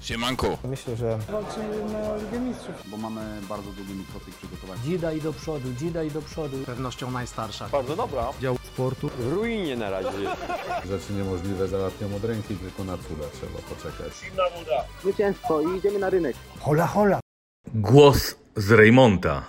Siemanko. Myślę, że walczymy na Ligę Mistrzów. bo mamy bardzo długi mikrocyk przygotowania. Dzida i do przodu, dzida i do przodu. pewnością najstarsza. Bardzo dobra. dział sportu W ruinie na razie. Rzeczy niemożliwe załatwiam od ręki, tylko na cuda trzeba poczekać. Zwycięstwo i idziemy na rynek. hola hola. Głos z Reymonta.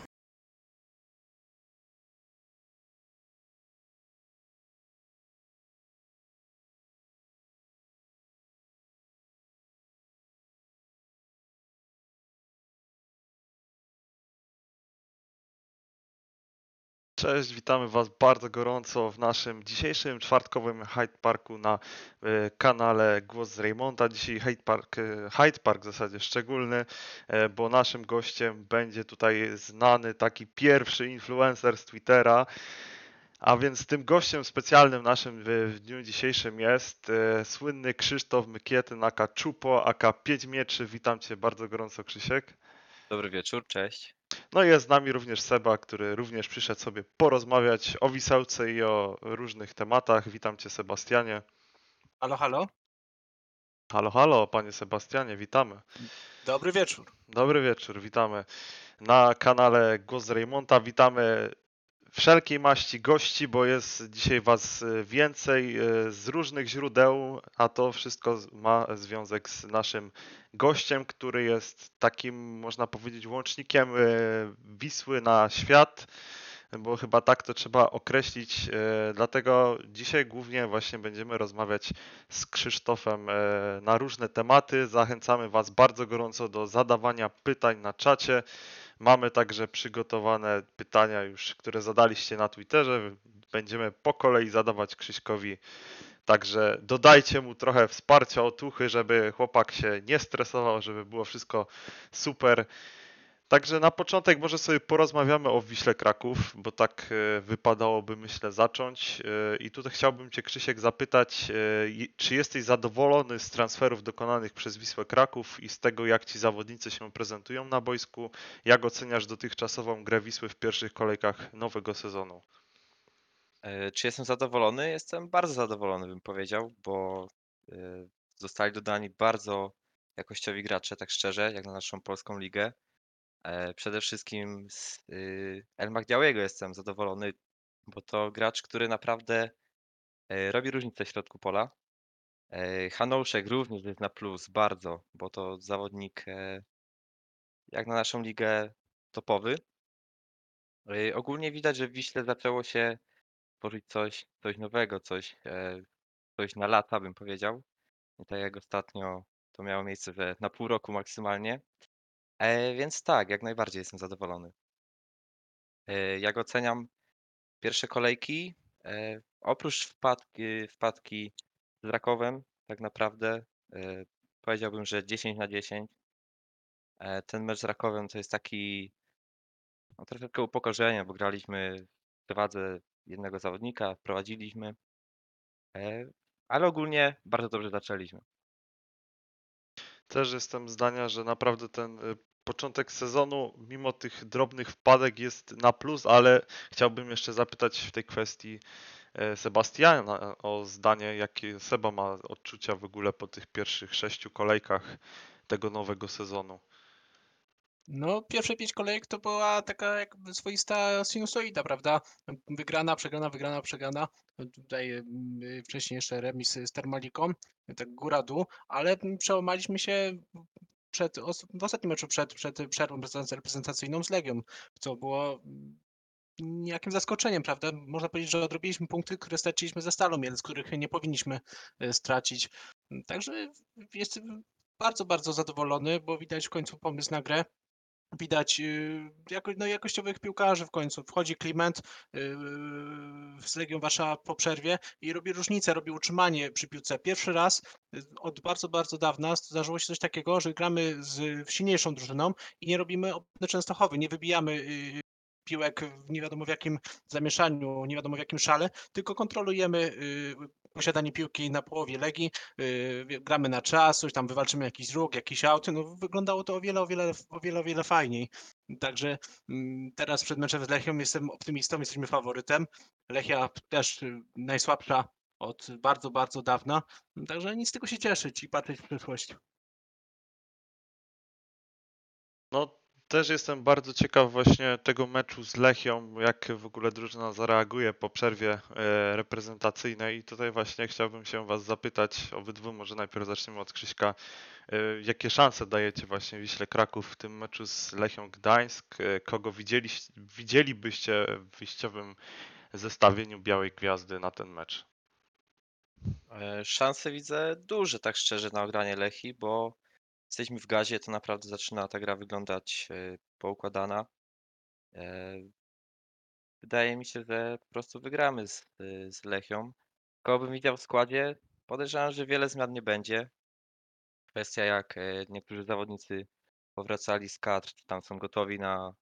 Cześć, witamy Was bardzo gorąco w naszym dzisiejszym czwartkowym Hyde Parku na e, kanale Głos z Raymonta. Dzisiaj Hyde Park, e, Hyde Park w zasadzie szczególny, e, bo naszym gościem będzie tutaj znany taki pierwszy influencer z Twittera. A więc tym gościem specjalnym naszym w, dniu dzisiejszym jest słynny Krzysztof Mykietyn, aka Czupo, aka Pięć Mieczy. Witam Cię bardzo gorąco, Krzysiek. Dobry wieczór, cześć. No i jest z nami również Seba, który również przyszedł sobie porozmawiać o wisełce i o różnych tematach. Witam cię Sebastianie. Halo, halo. Halo, halo, panie Sebastianie, witamy. Dobry wieczór. Dobry wieczór, witamy na kanale Głos z Reymonta. Witamy wszelkiej maści gości, bo jest dzisiaj was e, więcej e, z różnych źródeł, a to wszystko ma związek z naszym gościem, który jest takim, można powiedzieć, łącznikiem e, Wisły na świat, bo chyba tak to trzeba określić. Dlatego dzisiaj głównie właśnie będziemy rozmawiać z Krzysztofem na różne tematy. Zachęcamy Was bardzo gorąco do zadawania pytań na czacie. Mamy także przygotowane pytania już, które zadaliście na Twitterze. Będziemy po kolei zadawać Krzyśkowi. Także dodajcie mu trochę wsparcia, otuchy, żeby chłopak się nie stresował, żeby było wszystko super. Także na początek może sobie porozmawiamy o Wiśle Kraków, bo tak e, wypadałoby myślę zacząć. E, I tutaj chciałbym Cię Krzysiek zapytać, e, czy jesteś zadowolony z transferów dokonanych przez Wisłę Kraków i z tego jak Ci zawodnicy się prezentują na boisku? Jak oceniasz dotychczasową grę Wisły w pierwszych kolejkach nowego sezonu? Czy jestem zadowolony? Jestem bardzo zadowolony, bym powiedział, bo zostali dodani bardzo jakościowi gracze, tak szczerze, jak na naszą polską ligę. E, Przede wszystkim z y, El Magdiałego jestem zadowolony, bo to gracz, który naprawdę e, robi różnicę w środku pola. E, Hanouszek również jest na plus, bardzo, bo to zawodnik jak na naszą ligę topowy. Ogólnie widać, że w Wiśle zaczęło się tworzyć coś, coś nowego, coś, coś na lata, bym powiedział. Nie tak jak ostatnio to miało miejsce że na pół roku maksymalnie. E, więc tak, jak najbardziej jestem zadowolony. E, jak oceniam pierwsze kolejki, e, oprócz wpadki, wpadki z Rakowem, tak naprawdę powiedziałbym, że 10 na 10. E, ten mecz z Rakowem to jest taki no, troszeczkę upokorzenie, bo graliśmy w przewadze jednego zawodnika, prowadziliśmy. Ale ogólnie bardzo dobrze zaczęliśmy. Też jestem zdania, że naprawdę ten y, początek sezonu, mimo tych drobnych wpadek, jest na plus, ale chciałbym jeszcze zapytać w tej kwestii e, Sebastiana o zdanie, jakie Seba ma odczucia w ogóle po tych pierwszych sześciu kolejkach tego nowego sezonu. No, pierwsze pięć kolejek to była taka jakby swoista sinusoida, prawda? Wygrana, przegrana, wygrana, przegrana. Tutaj wcześniej jeszcze remis z Termaliką, tak góra-dół, ale przełamaliśmy się przed, w ostatnim meczu przed, przed przerwą reprezentac- reprezentacyjną z Legią, co było mm, niejakim zaskoczeniem, prawda? Można powiedzieć, że odrobiliśmy punkty, które straciliśmy ze Stalą Mielec, których nie powinniśmy e, stracić. Także jestem bardzo, bardzo zadowolony, bo widać w końcu pomysł na grę. Widać yy, jako, no, jakościowych piłkarzy w końcu. Wchodzi Kliment yy, z Legią Warszawa po przerwie i robi różnicę, robi utrzymanie przy piłce. Pierwszy raz yy, od bardzo, bardzo dawna zdarzyło się coś takiego, że gramy z silniejszą drużyną i nie robimy obłędu Częstochowy, nie wybijamy yy, piłek w nie wiadomo w jakim zamieszaniu, nie wiadomo w jakim szale, tylko kontrolujemy yy, posiadanie piłki na połowie Legii, yy, gramy na czas, coś tam wywalczymy jakiś ruch, jakiś aut, no wyglądało to o wiele, o wiele, o wiele, o wiele fajniej. Także mm, teraz przed meczem z Lechią jestem optymistą, jesteśmy faworytem. Lechia też y, najsłabsza od bardzo, bardzo dawna, także nic tego się cieszyć i patrzeć w przyszłość. No, też jestem bardzo ciekaw właśnie tego meczu z Lechią, jak w ogóle drużyna zareaguje po przerwie e, reprezentacyjnej. I tutaj właśnie chciałbym się Was zapytać, obydwu, może najpierw zaczniemy od Krzyśka, e, jakie szanse dajecie właśnie Wiśle Kraków w tym meczu z Lechią Gdańsk? E, Kogo widzieli, widzielibyście w wyjściowym zestawieniu Białej Gwiazdy na ten mecz? Szanse widzę duże, tak szczerze, na ogranie Lechi, bo jesteśmy w gazie, to naprawdę zaczyna ta gra wyglądać e, poukładana. E, Wydaje mi się, że po prostu wygramy z, e, z Lechią. Kogo bym widział w składzie? Podejrzewam, że wiele zmian nie będzie. Kwestia jak niektórzy zawodnicy powracali z kadr, czy tam są gotowi na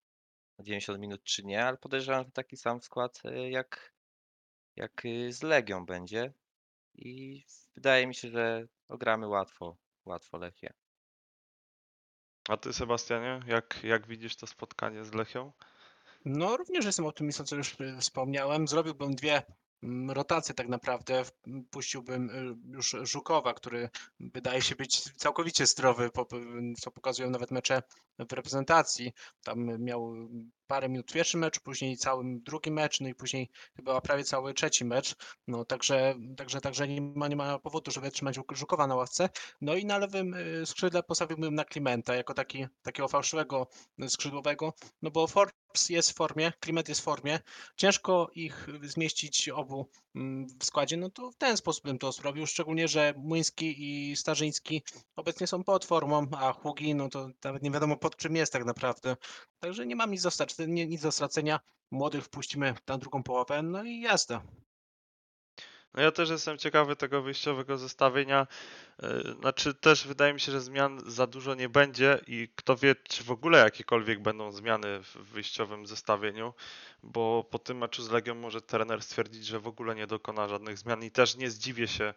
na 90 minut, czy nie, ale podejrzewam, że taki sam skład jak, jak z Legią będzie. I wydaje mi się, że ogramy łatwo, łatwo Lechię. A Ty, Sebastianie, jak, jak widzisz to spotkanie z Lechią? No, również jestem optymistą, co już y, wspomniałem. Zrobiłbym dwie mm, rotacje tak naprawdę. Puściłbym y, już Żukowa, który wydaje się być całkowicie zdrowy, co pokazują nawet mecze w reprezentacji. Tam miał parę minut w pierwszym meczu, później cały drugi mecz, no i później chyba prawie cały trzeci mecz. No, także, także, także nie ma, nie ma powodu, żeby trzymać Żuk- Żukowa na ławce. No i na lewym y, skrzydle postawiłbym na Klimenta jako taki, takiego fałszywego skrzydłowego, no bo Forbes jest w formie, Klimet jest w formie, ciężko ich zmieścić obu mm, w składzie, no to w ten sposób bym to zrobił, szczególnie, że Młyński i Starzyński obecnie są pod formą, a Hugi, no to nawet nie wiadomo pod czym jest tak naprawdę. Także nie mam nic do, nie, nic stracenia, młodych wpuścimy na drugą połowę, no i jazda. No ja też jestem ciekawy tego wyjściowego zestawienia. Yy, Znaczy też wydaje mi się, że zmian za dużo nie będzie i kto wie, czy w ogóle jakiekolwiek będą zmiany w wyjściowym zestawieniu, bo po tym meczu z Legią może trener stwierdzić, że w ogóle nie dokona żadnych zmian i też nie zdziwię się,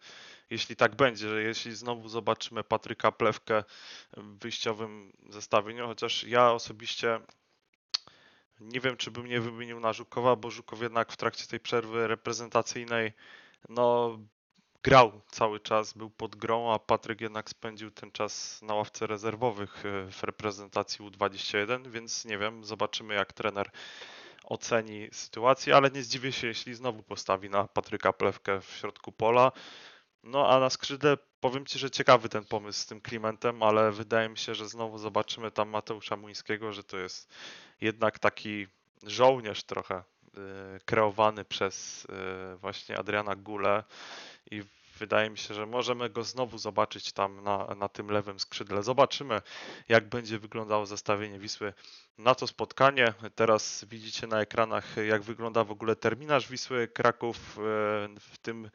jeśli tak będzie, że jeśli znowu zobaczymy Patryka Plewkę w wyjściowym zestawieniu, chociaż ja osobiście nie wiem, czy bym nie wymienił na Żukowa, bo Żukow jednak w trakcie tej przerwy reprezentacyjnej no, grał cały czas, był pod grą, a Patryk jednak spędził ten czas na ławce rezerwowych e, w reprezentacji U21, więc nie wiem, zobaczymy jak trener oceni sytuację, ale nie zdziwię się, jeśli znowu postawi na Patryka Plewkę w środku pola. No a na skrzydle powiem Ci, że ciekawy ten pomysł z tym Klimentem, ale wydaje mi się, że znowu zobaczymy tam Mateusza Muńskiego, że to jest jednak taki żołnierz trochę kreowany przez y, właśnie Adriana Gulę i wydaje mi się, że możemy go znowu zobaczyć tam na, na tym lewym skrzydle. Zobaczymy, jak będzie wyglądało zestawienie Wisły na to spotkanie. Teraz widzicie na ekranach, jak wygląda w ogóle terminarz Wisły Kraków y, w tym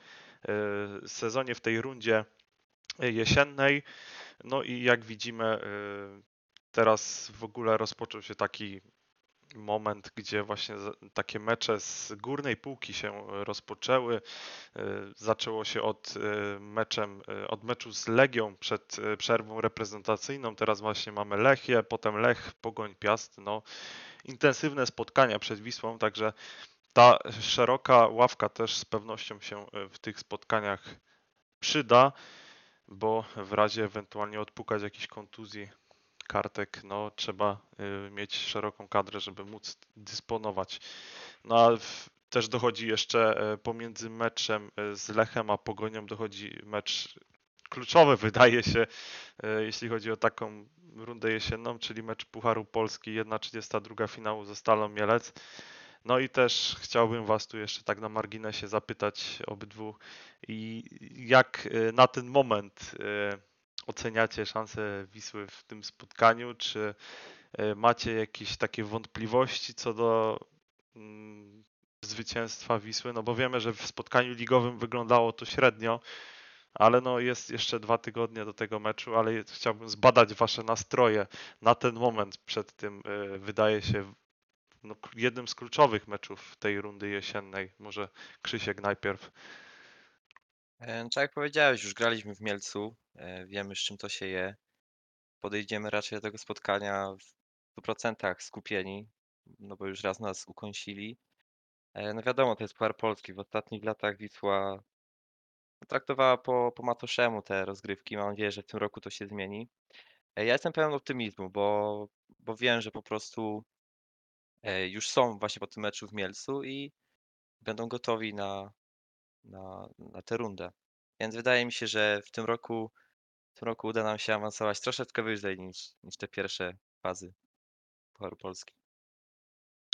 y, sezonie, w tej rundzie jesiennej. No i jak widzimy, y, teraz w ogóle rozpoczął się taki moment, gdzie właśnie takie mecze z górnej półki się rozpoczęły. Y, Zaczęło się od, y, meczem, y, od meczu z Legią przed przerwą reprezentacyjną. Teraz właśnie mamy Lechię, potem Lech, Pogoń, Piast. No, intensywne spotkania przed Wisłą, także ta szeroka ławka też z pewnością się w tych spotkaniach przyda, bo w razie ewentualnie odpukać jakichś kontuzji kartek, no trzeba y, mieć szeroką kadrę, żeby móc dysponować. No a w, też dochodzi jeszcze y, pomiędzy meczem y, z Lechem a Pogonią dochodzi mecz kluczowy wydaje się, y, jeśli chodzi o taką rundę jesienną, czyli mecz Pucharu Polski 1.32 finału ze Stalą Mielec. No i też chciałbym Was tu jeszcze tak na marginesie zapytać obydwu, jak na ten moment oceniacie szanse Wisły w tym spotkaniu? Czy y, macie jakieś takie wątpliwości co do mm, zwycięstwa Wisły? No bo wiemy, że w spotkaniu ligowym wyglądało to średnio, ale no jest jeszcze dwa tygodnie do tego meczu, ale chciałbym zbadać Wasze nastroje na ten moment przed tym, y, wydaje się, no, jednym z kluczowych meczów tej rundy jesiennej. Może Krzysiek najpierw. E, no Tak jak powiedziałeś, już graliśmy w Mielcu, e, wiemy z czym to się je. Podejdziemy raczej do tego spotkania w 100% skupieni, no bo już raz nas ukąsili. E, No wiadomo, to jest Puchar Polski. W ostatnich latach Wisła traktowała po, po te rozgrywki. Mam nadzieję, że w tym roku to się zmieni. E, Ja jestem pełen optymizmu, bo bo wiem, że po prostu już są właśnie po tym meczu w Mielcu i będą gotowi na, na, na tę rundę. Więc wydaje mi się, że w tym roku, w tym roku uda nam się awansować troszeczkę wyżej niż, niż te pierwsze fazy Pucharu Polski.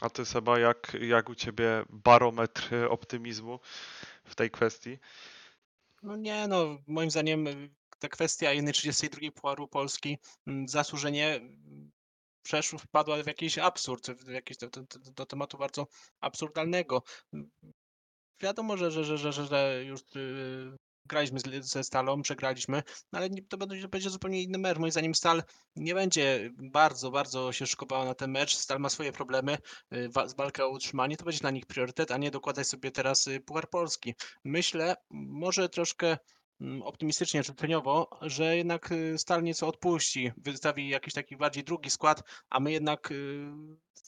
A ty Seba, jak, jak u ciebie barometr optymizmu w tej kwestii? No nie, no moim zdaniem y, ta kwestia 1.32 Pucharu Polski mm, zasłużenie mm, przeszło, wpadła w jakiś absurd, w jakiś do, do, do- do tematu bardzo absurdalnego. Wiadomo, że, że, że, że, że- już y, graliśmy z, ze Stalą, przegraliśmy, no ale to będzie, to będzie zupełnie inny mecz. Moim zdaniem Stal nie będzie bardzo, bardzo się szykowała na ten mecz. Stal ma swoje problemy, y, wa- z walkę o utrzymanie, to będzie dla nich priorytet, a nie dokładać sobie teraz y, Puchar Polski. Myślę, może troszkę mm, optymistycznie, życzeniowo, że jednak y, Stal nieco odpuści, wystawi jakiś taki bardziej drugi skład, a my jednak y,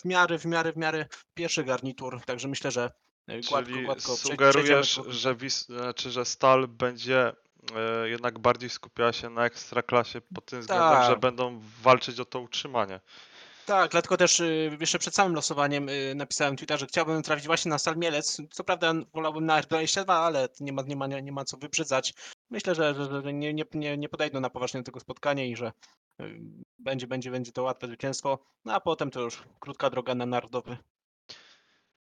w miarę, w miarę, w miarę pierwszy garnitur, także myślę, że gładko, Czyli gładko sugerujesz, że, wis, znaczy, że Stal będzie e, jednak bardziej skupiała się na ekstraklasie pod tym względem, że Tak. będą walczyć o to utrzymanie. Tak, dlatego też y, jeszcze przed samym losowaniem y, napisałem w Twitterze, że chciałbym trafić właśnie na Stal Mielec. Co prawda wolałbym na R22, ale nie ma, nie ma, nie ma co wybrzydzać. Myślę, że, że, że nie, nie, nie, nie podejdą na poważnie do tego spotkania i że y, będzie, będzie, będzie to łatwe zwycięstwo. No a potem to już krótka droga na narodowy.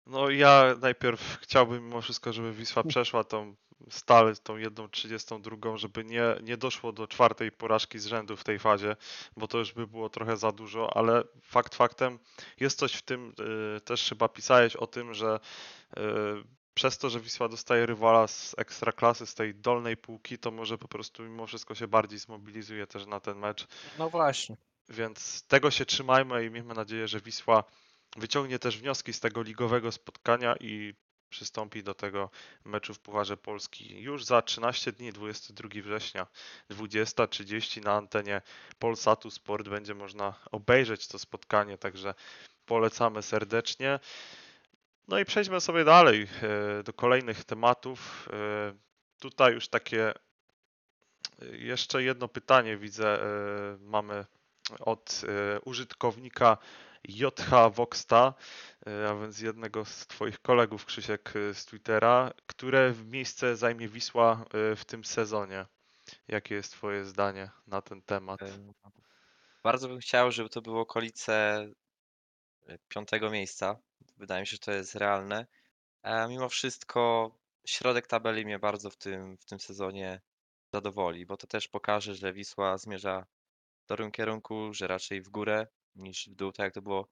No ja najpierw chciałbym mimo wszystko, żeby Wisła przeszła tą Stal, tą jedną 32, żeby nie, nie doszło do czwartej porażki z rzędu w tej fazie, bo to już by było trochę za dużo, ale fakt faktem jest coś w tym, y, też chyba pisałeś o tym, że y, przez to, że Wisła dostaje rywala z ekstraklasy, z tej dolnej półki, to może po prostu mimo wszystko się bardziej zmobilizuje też na ten mecz. No właśnie. Więc tego się trzymajmy i miejmy nadzieję, że Wisła wyciągnie też wnioski z tego ligowego spotkania i przystąpi do tego meczu w Pucharze Polski już za 13 dni, 22 września, 20.30 na antenie Polsatu Sport będzie można obejrzeć to spotkanie, także polecamy serdecznie. No i przejdźmy sobie dalej e, do kolejnych tematów. E, Tutaj już takie e, jeszcze jedno pytanie widzę, mamy od użytkownika JH Voxta, e, a więc jednego z Twoich kolegów, Krzysiek, e, z Twittera, które miejsce zajmie Wisła e, w tym sezonie? Jakie jest Twoje zdanie na ten temat? Em, Bardzo bym chciał, żeby to było okolice piątego miejsca. Wydaje mi się, że to jest realne. A mimo wszystko środek tabeli mnie bardzo w tym, w tym sezonie zadowoli, bo to też pokaże, że Wisła zmierza w dobrym kierunku, że raczej w górę niż w dół, tak jak to było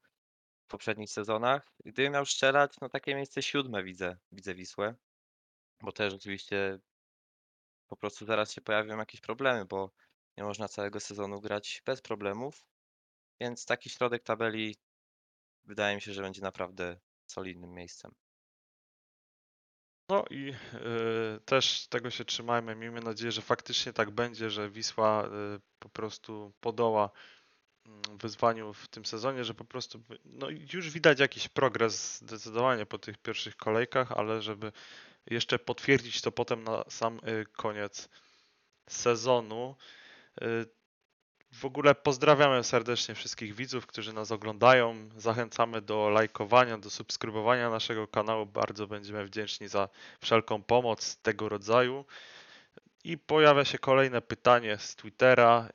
w poprzednich sezonach. Gdybym miał strzelać, no takie miejsce siódme widzę, widzę Wisłę, bo też oczywiście po prostu zaraz się pojawią jakieś problemy, bo nie można całego sezonu grać bez problemów, więc taki środek tabeli wydaje mi się, że będzie naprawdę solidnym miejscem. No i e, też tego się trzymajmy. Miejmy nadzieję, że faktycznie tak będzie, że Wisła e, po prostu podoła wyzwaniu w tym sezonie, że po prostu no już widać jakiś progres zdecydowanie po tych pierwszych kolejkach, ale żeby jeszcze potwierdzić to potem na sam y, koniec sezonu. Y, W ogóle pozdrawiamy serdecznie wszystkich widzów, którzy nas oglądają. Zachęcamy do lajkowania, do subskrybowania naszego kanału. Bardzo będziemy wdzięczni za wszelką pomoc tego rodzaju. I pojawia się kolejne pytanie z Twittera.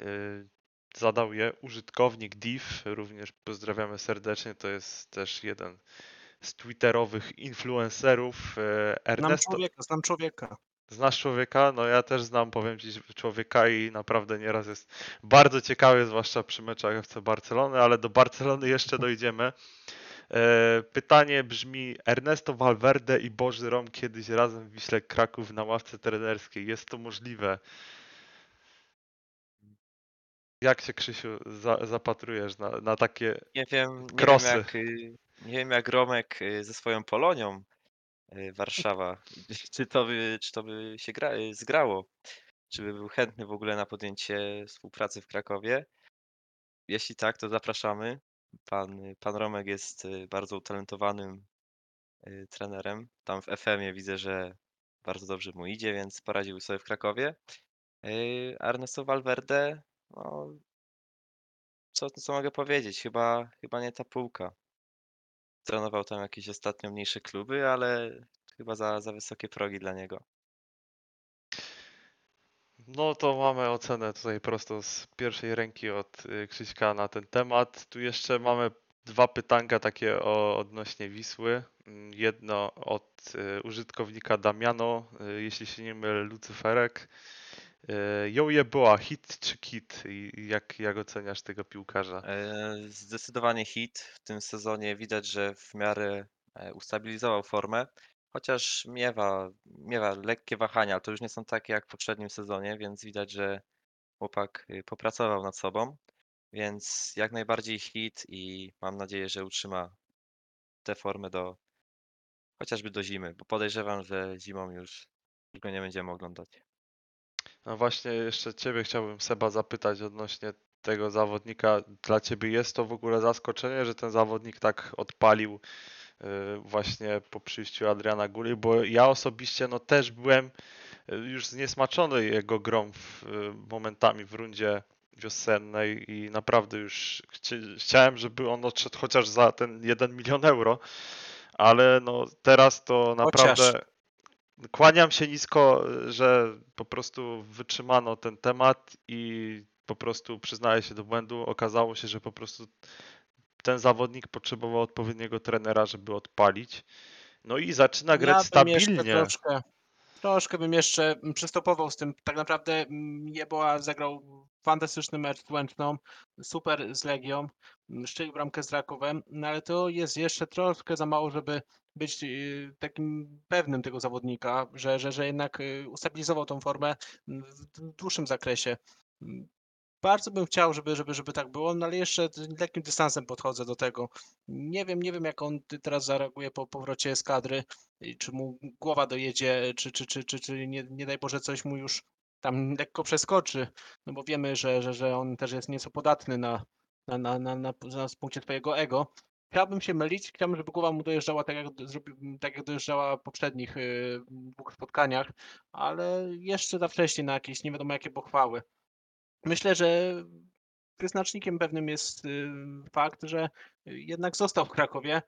Zadał je użytkownik Div. Również pozdrawiamy serdecznie. To jest też jeden z twitterowych influencerów. Znam Ernesto, człowieka, znam człowieka. Znasz człowieka? No ja też znam, powiem ci, człowieka i naprawdę nieraz jest bardzo ciekawy, zwłaszcza przy meczach FC Barcelony, ale do Barcelony jeszcze dojdziemy. E, Pytanie brzmi, Ernesto Valverde i Boży Rom kiedyś razem w Wiśle Kraków na ławce trenerskiej. Jest to możliwe? Jak się, Krzysiu, za, zapatrujesz na, na takie... Nie wiem, nie Krosy. wiem jak, y, nie wiem jak Romek y, ze swoją Polonią y, Warszawa, czy to by, czy to by się gra, zgrało, czy by był chętny w ogóle na podjęcie współpracy w Krakowie. Jeśli tak, to zapraszamy. Pan, pan Romek jest bardzo utalentowanym trenerem. Tam w FM-ie widzę, że bardzo dobrze mu idzie, więc poradził sobie w Krakowie. Ernesto Valverde, no, co, co mogę powiedzieć? Chyba, chyba nie ta półka. Trenował tam jakieś ostatnio mniejsze kluby, ale chyba za, za wysokie progi dla niego. No to mamy ocenę tutaj prosto z pierwszej ręki od y, Krzyśka na ten temat. Tu jeszcze mamy dwa pytanka takie o, odnośnie Wisły. Mm, Jedno od y, użytkownika Damiano, y, jeśli się nie mylę, Lucyferek. Y, Joje była hit czy kit? Jak, jak oceniasz tego piłkarza? E, Zdecydowanie hit. W tym sezonie widać, że w miarę e, ustabilizował formę, chociaż miewa, miewa lekkie wahania, ale to już nie są takie jak w poprzednim sezonie, więc widać, że chłopak y, popracował nad sobą. Więc jak najbardziej hit i mam nadzieję, że utrzyma tę formę do chociażby do zimy, bo podejrzewam, że zimą już go nie będziemy oglądać. No właśnie, jeszcze Ciebie chciałbym Seba zapytać odnośnie tego zawodnika. Dla Ciebie jest to w ogóle zaskoczenie, że ten zawodnik tak odpalił y, właśnie po przyjściu Adriana Guli, bo ja osobiście no też byłem y, już zniesmaczony jego grą w, y, momentami w rundzie wiosennej i naprawdę już chci- chciałem, żeby on odszedł chociaż za ten 1 milion euro, ale no teraz to naprawdę kłaniam się nisko, że po prostu wytrzymano ten temat i po prostu przyznaję się do błędu. Okazało się, że po prostu ten zawodnik potrzebował odpowiedniego trenera, żeby odpalić. No i zaczyna grać ja stabilnie. troszkę, troszkę bym jeszcze przystopował z tym. Tak naprawdę mm, Jeboa zagrał fantastyczny mecz z Łęczną, super z Legią, mm, strzelił bramkę z Rakowem, no ale to jest jeszcze troszkę za mało, żeby być y, takim pewnym tego zawodnika, że, że, że jednak y, ustabilizował tą formę mm, w dłuższym zakresie. Mm, Bardzo bym chciał, żeby, żeby, żeby tak było, no ale jeszcze lekkim dystansem podchodzę do tego. Nie wiem, nie wiem jak on teraz zareaguje po powrocie z kadry, i czy mu głowa dojedzie, czy, czy, czy, czy, czy nie, nie daj Boże coś mu już tam lekko przeskoczy, no bo wiemy, że, że, że on też jest nieco podatny na, na, na, na, na, na punkcie twojego ego. Chciałbym się mylić, chciałbym, żeby głowa mu dojeżdżała tak jak, tak jak dojeżdżała w poprzednich y, dwóch spotkaniach, ale jeszcze za wcześnie na jakieś nie wiadomo jakie pochwały. Myślę, że wyznacznikiem pewnym jest y, fakt, że jednak został w Krakowie,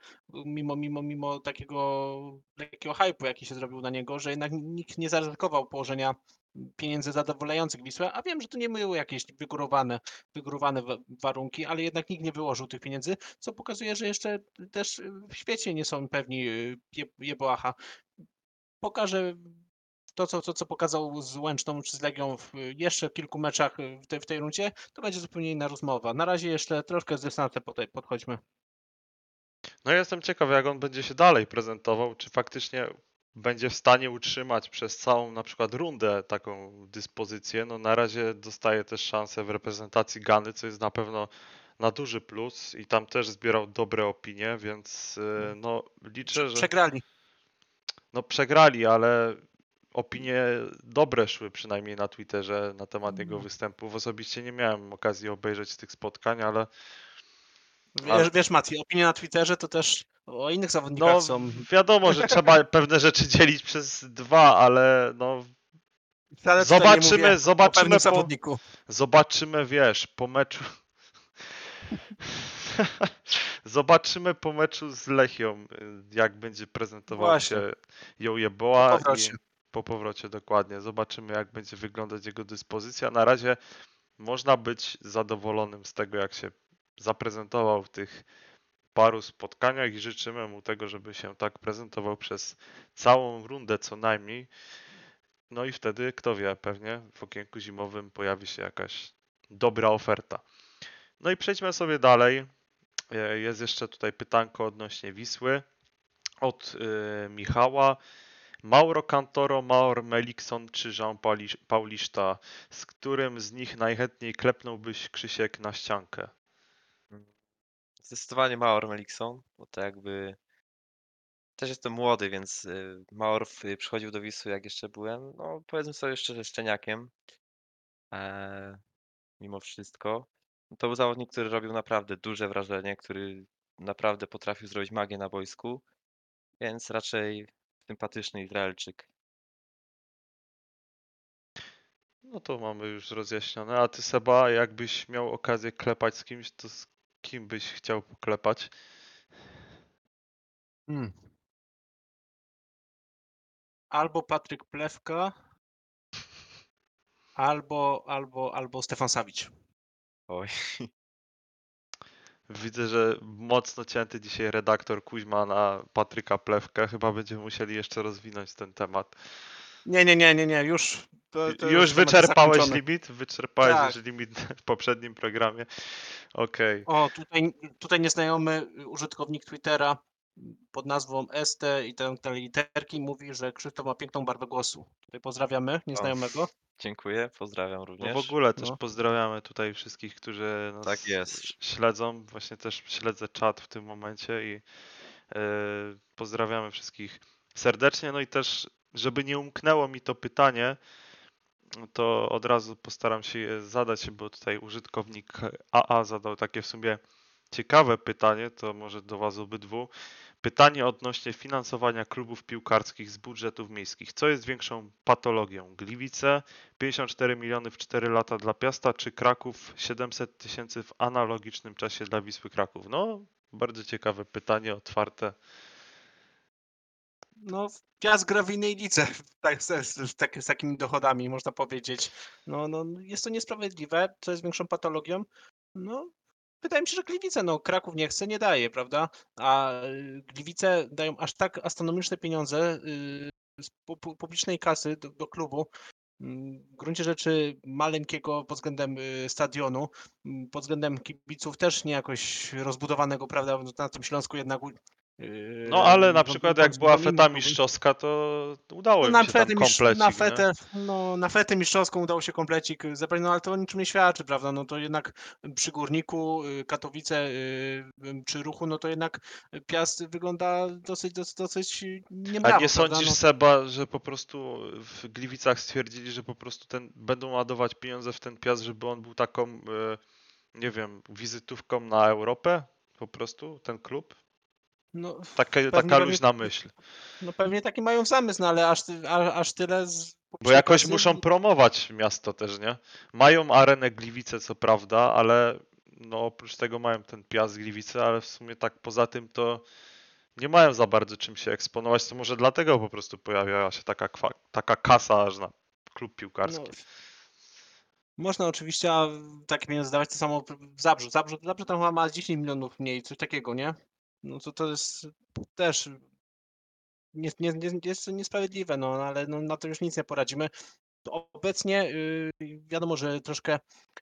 mimo, mimo, mimo takiego lekkiego hype'u, jaki się zrobił na niego, że jednak nikt nie zaryzykował położenia pieniędzy zadowalających Wisłę, a wiem, że to nie były jakieś wygórowane, wygórowane wa- warunki, ale jednak nikt nie wyłożył tych pieniędzy, co pokazuje, że jeszcze też w świecie nie są pewni y, Je- Jeboacha. Pokaże to, co, to, co pokazał z Łęczną czy z Legią w jeszcze kilku meczach y, w tej, w tej rundzie, to będzie zupełnie inna rozmowa. Na razie jeszcze troszkę z dystansem tej- podchodźmy. No ja jestem ciekaw, jak on będzie się dalej prezentował, czy faktycznie będzie w stanie utrzymać przez całą na przykład rundę taką dyspozycję. No na razie dostaje też szansę w reprezentacji Gany, co jest na pewno na duży plus i tam też zbierał dobre opinie, więc y, no liczę, że Przegrali. no przegrali, ale opinie dobre szły przynajmniej na Twitterze na temat jego występów. Osobiście nie miałem okazji obejrzeć tych spotkań, ale Wiesz, wiesz Mati, opinie na Twitterze to też o innych zawodnikach No, są. wiadomo, że trzeba pewne rzeczy dzielić przez dwa, ale no, Wcale zobaczymy, zobaczymy, po, zobaczymy, wiesz, po meczu. Zobaczymy po meczu z Lechią, jak będzie prezentował Właśnie. się i powrocie. Po powrocie dokładnie. Zobaczymy, jak będzie wyglądać jego dyspozycja. Na razie można być zadowolonym z tego, jak się zaprezentował w tych paru spotkaniach i życzymy mu tego, żeby się tak prezentował przez całą rundę co najmniej. No i wtedy, kto wie, pewnie w okienku zimowym pojawi się jakaś dobra oferta. No i przejdźmy sobie dalej. E, Jest jeszcze tutaj pytanko odnośnie Wisły od y, Michała. Mauro Cantoro, Maur Melikson czy Jean Pauli- Paulista? Z którym z nich najchętniej klepnąłbyś Krzysiek na ściankę? Zdecydowanie Maor Melikson, bo to jakby też jestem młody, więc y, Maor w- przychodził do Wisły jak jeszcze byłem, no powiedzmy sobie szczerze, szczeniakiem. E, mimo wszystko. To był zawodnik, który robił naprawdę duże wrażenie, który naprawdę potrafił zrobić magię na boisku, więc raczej sympatyczny Izraelczyk. No to mamy już rozjaśnione. A ty Seba, jakbyś miał okazję klepać z kimś, to z kim byś chciał poklepać? Hmm. Albo Patryk Plewka, albo, albo, albo Stefan Sawić. Oj. Widzę, że mocno cięty dzisiaj redaktor Kuźma na Patryka Plewkę. Chyba będziemy musieli jeszcze rozwinąć ten temat. Nie, nie, nie, nie, nie, już. To, to Już wyczerpałeś limit? Wyczerpałeś Tak. już limit w poprzednim programie. Okej. O, tutaj, tutaj nieznajomy użytkownik Twittera pod nazwą ST i te, te literki mówi, że Krzysztof ma piękną barwę głosu. Tutaj pozdrawiamy nieznajomego. Dziękuję, pozdrawiam No również. w ogóle też No. pozdrawiamy tutaj wszystkich, którzy nas Tak jest. śledzą. Właśnie też śledzę czat w tym momencie i e, pozdrawiamy wszystkich serdecznie. No i też, żeby nie umknęło mi to pytanie, to od razu postaram się je zadać, bo tutaj użytkownik AA zadał takie w sumie ciekawe pytanie, to może do Was obydwu. Pytanie odnośnie finansowania klubów piłkarskich z budżetów miejskich. Co jest większą patologią? Gliwice 54 miliony w 4 lata dla Piasta, czy Kraków 700 tysięcy w analogicznym czasie dla Wisły Kraków? No, bardzo ciekawe pytanie, otwarte. No, Piast gra w innej lidze, tak, z, z, tak, z takimi dochodami, można powiedzieć. No, no, jest to niesprawiedliwe, co jest większą patologią. No, wydaje mi się, że Gliwice, no, Kraków nie chce, nie daje, prawda? A y, Gliwice dają aż tak astronomiczne pieniądze y, z pu- pu- publicznej kasy do, do klubu. mm, W gruncie rzeczy maleńkiego pod względem y, stadionu, mm, pod względem kibiców też nie jakoś rozbudowanego, prawda? Na tym Śląsku jednak No, ale na wam- przykład wam jak była wspomnimy, feta mistrzowska, to udało no, się tam komplecik, na nie? fetę, no, na fetę mistrzowską udało się komplecik y, zebrać, no ale to o niczym nie świadczy, prawda? No to jednak przy Górniku, y, Katowice y, y, czy Ruchu, no to jednak Piast wygląda dosyć, dosyć, dosyć A niemrawo, nie prawda? sądzisz, No, Seba, że po prostu w Gliwicach stwierdzili, że po prostu ten, będą ładować pieniądze w ten piast, żeby on był taką, nie wiem, wizytówką na Europę? Po prostu, ten klub? No, Taka, taka pewnie- luźna myśl. no pewnie taki mają zamysł, no ale aż, a, aż tyle z Bo jakoś muszą promować miasto też, nie? Mają arenę Gliwice, co prawda, ale no oprócz tego mają ten piast Gliwice, ale w sumie tak poza tym to nie mają za bardzo czym się eksponować, to może dlatego po prostu pojawiała się taka, taka kasa aż na klub piłkarski. No, można oczywiście a, takie pieniądze dawać, to samo w Zabrzu. Zabrzu, Zabrzu tam chyba ma 10 milionów mniej, coś takiego, nie? No to to jest też nie, nie, nie, jest niesprawiedliwe, no ale no, na to już nic nie poradzimy. Obecnie y, wiadomo, że troszkę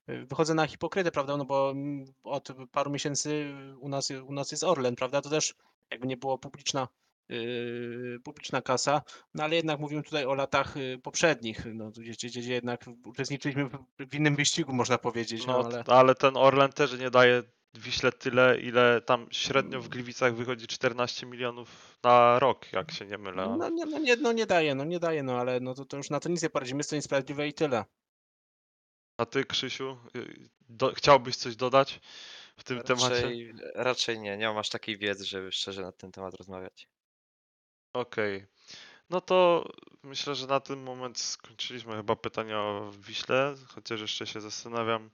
y, wychodzę na hipokrytę, prawda, no bo mm, od paru miesięcy u nas, u nas jest Orlen, prawda, to też jakby nie było publiczna, y, publiczna kasa, no ale jednak mówimy tutaj o latach y, poprzednich, no, gdzie, gdzie, gdzie jednak uczestniczyliśmy w, innym wyścigu, można powiedzieć, no, No, ale... ale ten Orlen też nie daje Wiśle tyle, ile tam średnio w Gliwicach wychodzi 14 milionów na rok, jak się nie mylę. No, nie, no, nie, no nie daje, no nie daje, no ale no to, to już na to nic nie poradzimy, jest to niesprawiedliwe i tyle. A ty, Krzysiu, y, do, chciałbyś coś dodać w tym temacie? Raczej, raczej nie, nie mam aż takiej wiedzy, żeby szczerze na ten temat rozmawiać. Okej. No to myślę, że na ten moment skończyliśmy chyba pytania o Wiśle, chociaż jeszcze się zastanawiam,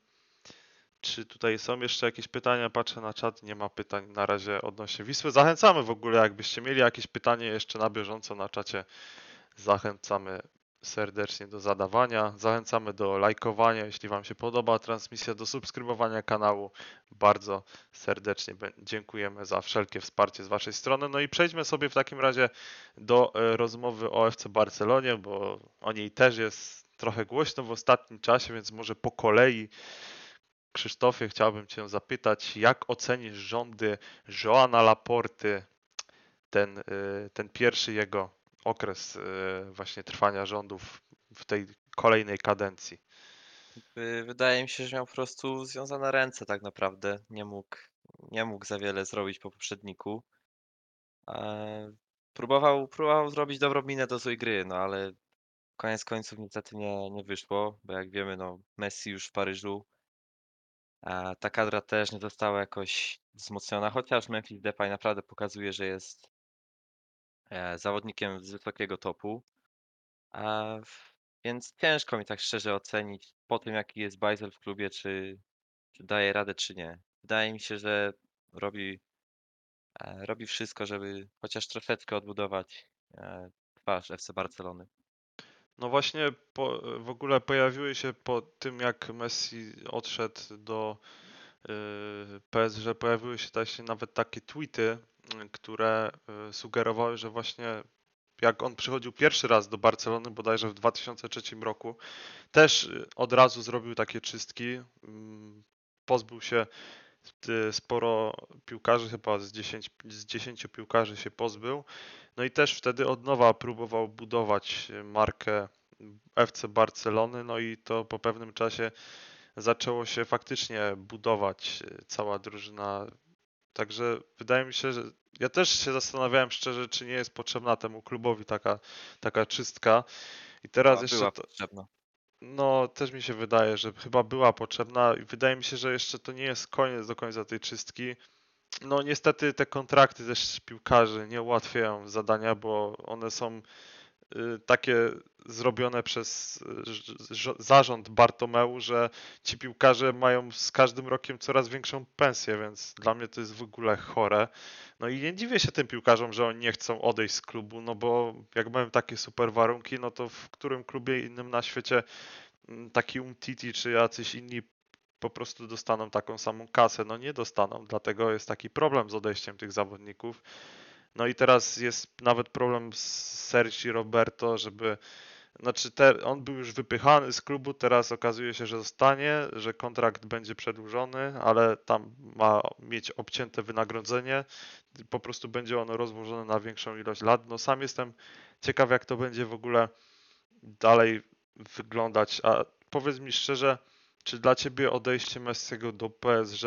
czy tutaj są jeszcze jakieś pytania. Patrzę na czat, nie ma pytań na razie odnośnie Wisły. Zachęcamy w ogóle, jakbyście mieli jakieś pytanie jeszcze na bieżąco na czacie, zachęcamy serdecznie do zadawania. Zachęcamy do lajkowania, jeśli Wam się podoba transmisja, do subskrybowania kanału. Bardzo serdecznie dziękujemy za wszelkie wsparcie z Waszej strony. No i przejdźmy sobie w takim razie do e, rozmowy o FC Barcelonie, bo o niej też jest trochę głośno w ostatnim czasie, więc może po kolei. Krzysztofie, chciałbym Cię zapytać, jak ocenisz rządy Joana Laporty, ten, y, ten pierwszy jego okres y, właśnie trwania rządów w tej kolejnej kadencji? Y, Wydaje mi się, że miał po prostu związane ręce tak naprawdę. Nie mógł, nie mógł za wiele zrobić po poprzedniku. E, Próbował, próbował zrobić dobrą minę do złej gry, no ale koniec końców niestety nie, nie wyszło, bo jak wiemy, no Messi już w Paryżu. Ta kadra też nie została jakoś wzmocniona, chociaż Memphis Depay naprawdę pokazuje, że jest e, zawodnikiem z wysokiego topu. A Więc ciężko mi tak szczerze ocenić po tym, jaki jest Bajzel w klubie, czy, czy daje radę, czy nie. Wydaje mi się, że robi, e, robi wszystko, żeby chociaż troszeczkę odbudować e, twarz FC Barcelony. No właśnie po, w ogóle pojawiły się po tym jak Messi odszedł do yy, PSG, pojawiły się też nawet takie tweety, które y, sugerowały, że właśnie jak on przychodził pierwszy raz do Barcelony, bodajże w 2003 roku, też y, od razu zrobił takie czystki. mm, Pozbył się sporo piłkarzy, chyba z 10, z 10 piłkarzy się pozbył. No i też wtedy od nowa próbował budować markę FC Barcelony, no i to po pewnym czasie zaczęło się faktycznie budować y, cała drużyna. Także wydaje mi się, że ja też się zastanawiałem szczerze, czy nie jest potrzebna temu klubowi taka, taka czystka. I teraz Była- jeszcze to. No, też mi się wydaje, że chyba była potrzebna i wydaje mi się, że jeszcze to nie jest koniec do końca tej czystki. No, niestety te kontrakty też piłkarzy nie ułatwiają zadania, bo one są takie zrobione przez y, zarząd Bartomeu, że ci piłkarze mają z każdym rokiem coraz większą pensję, więc dla mnie to jest w ogóle chore. No i nie dziwię się tym piłkarzom, że oni nie chcą odejść z klubu, no bo jak mają takie super warunki, no to w którym klubie innym na świecie mm, taki Umtiti czy jacyś inni po prostu dostaną taką samą kasę. No nie dostaną, dlatego jest taki problem z odejściem tych zawodników. No i teraz jest nawet problem z Sergi Roberto, żeby znaczy te, on był już wypychany z klubu, teraz okazuje się, że zostanie, że kontrakt będzie przedłużony, ale tam ma mieć obcięte wynagrodzenie. Po prostu będzie ono rozłożone na większą ilość lat. No sam jestem ciekaw, jak to będzie w ogóle dalej wyglądać. A powiedz mi szczerze, czy dla ciebie odejście Messiego do PSG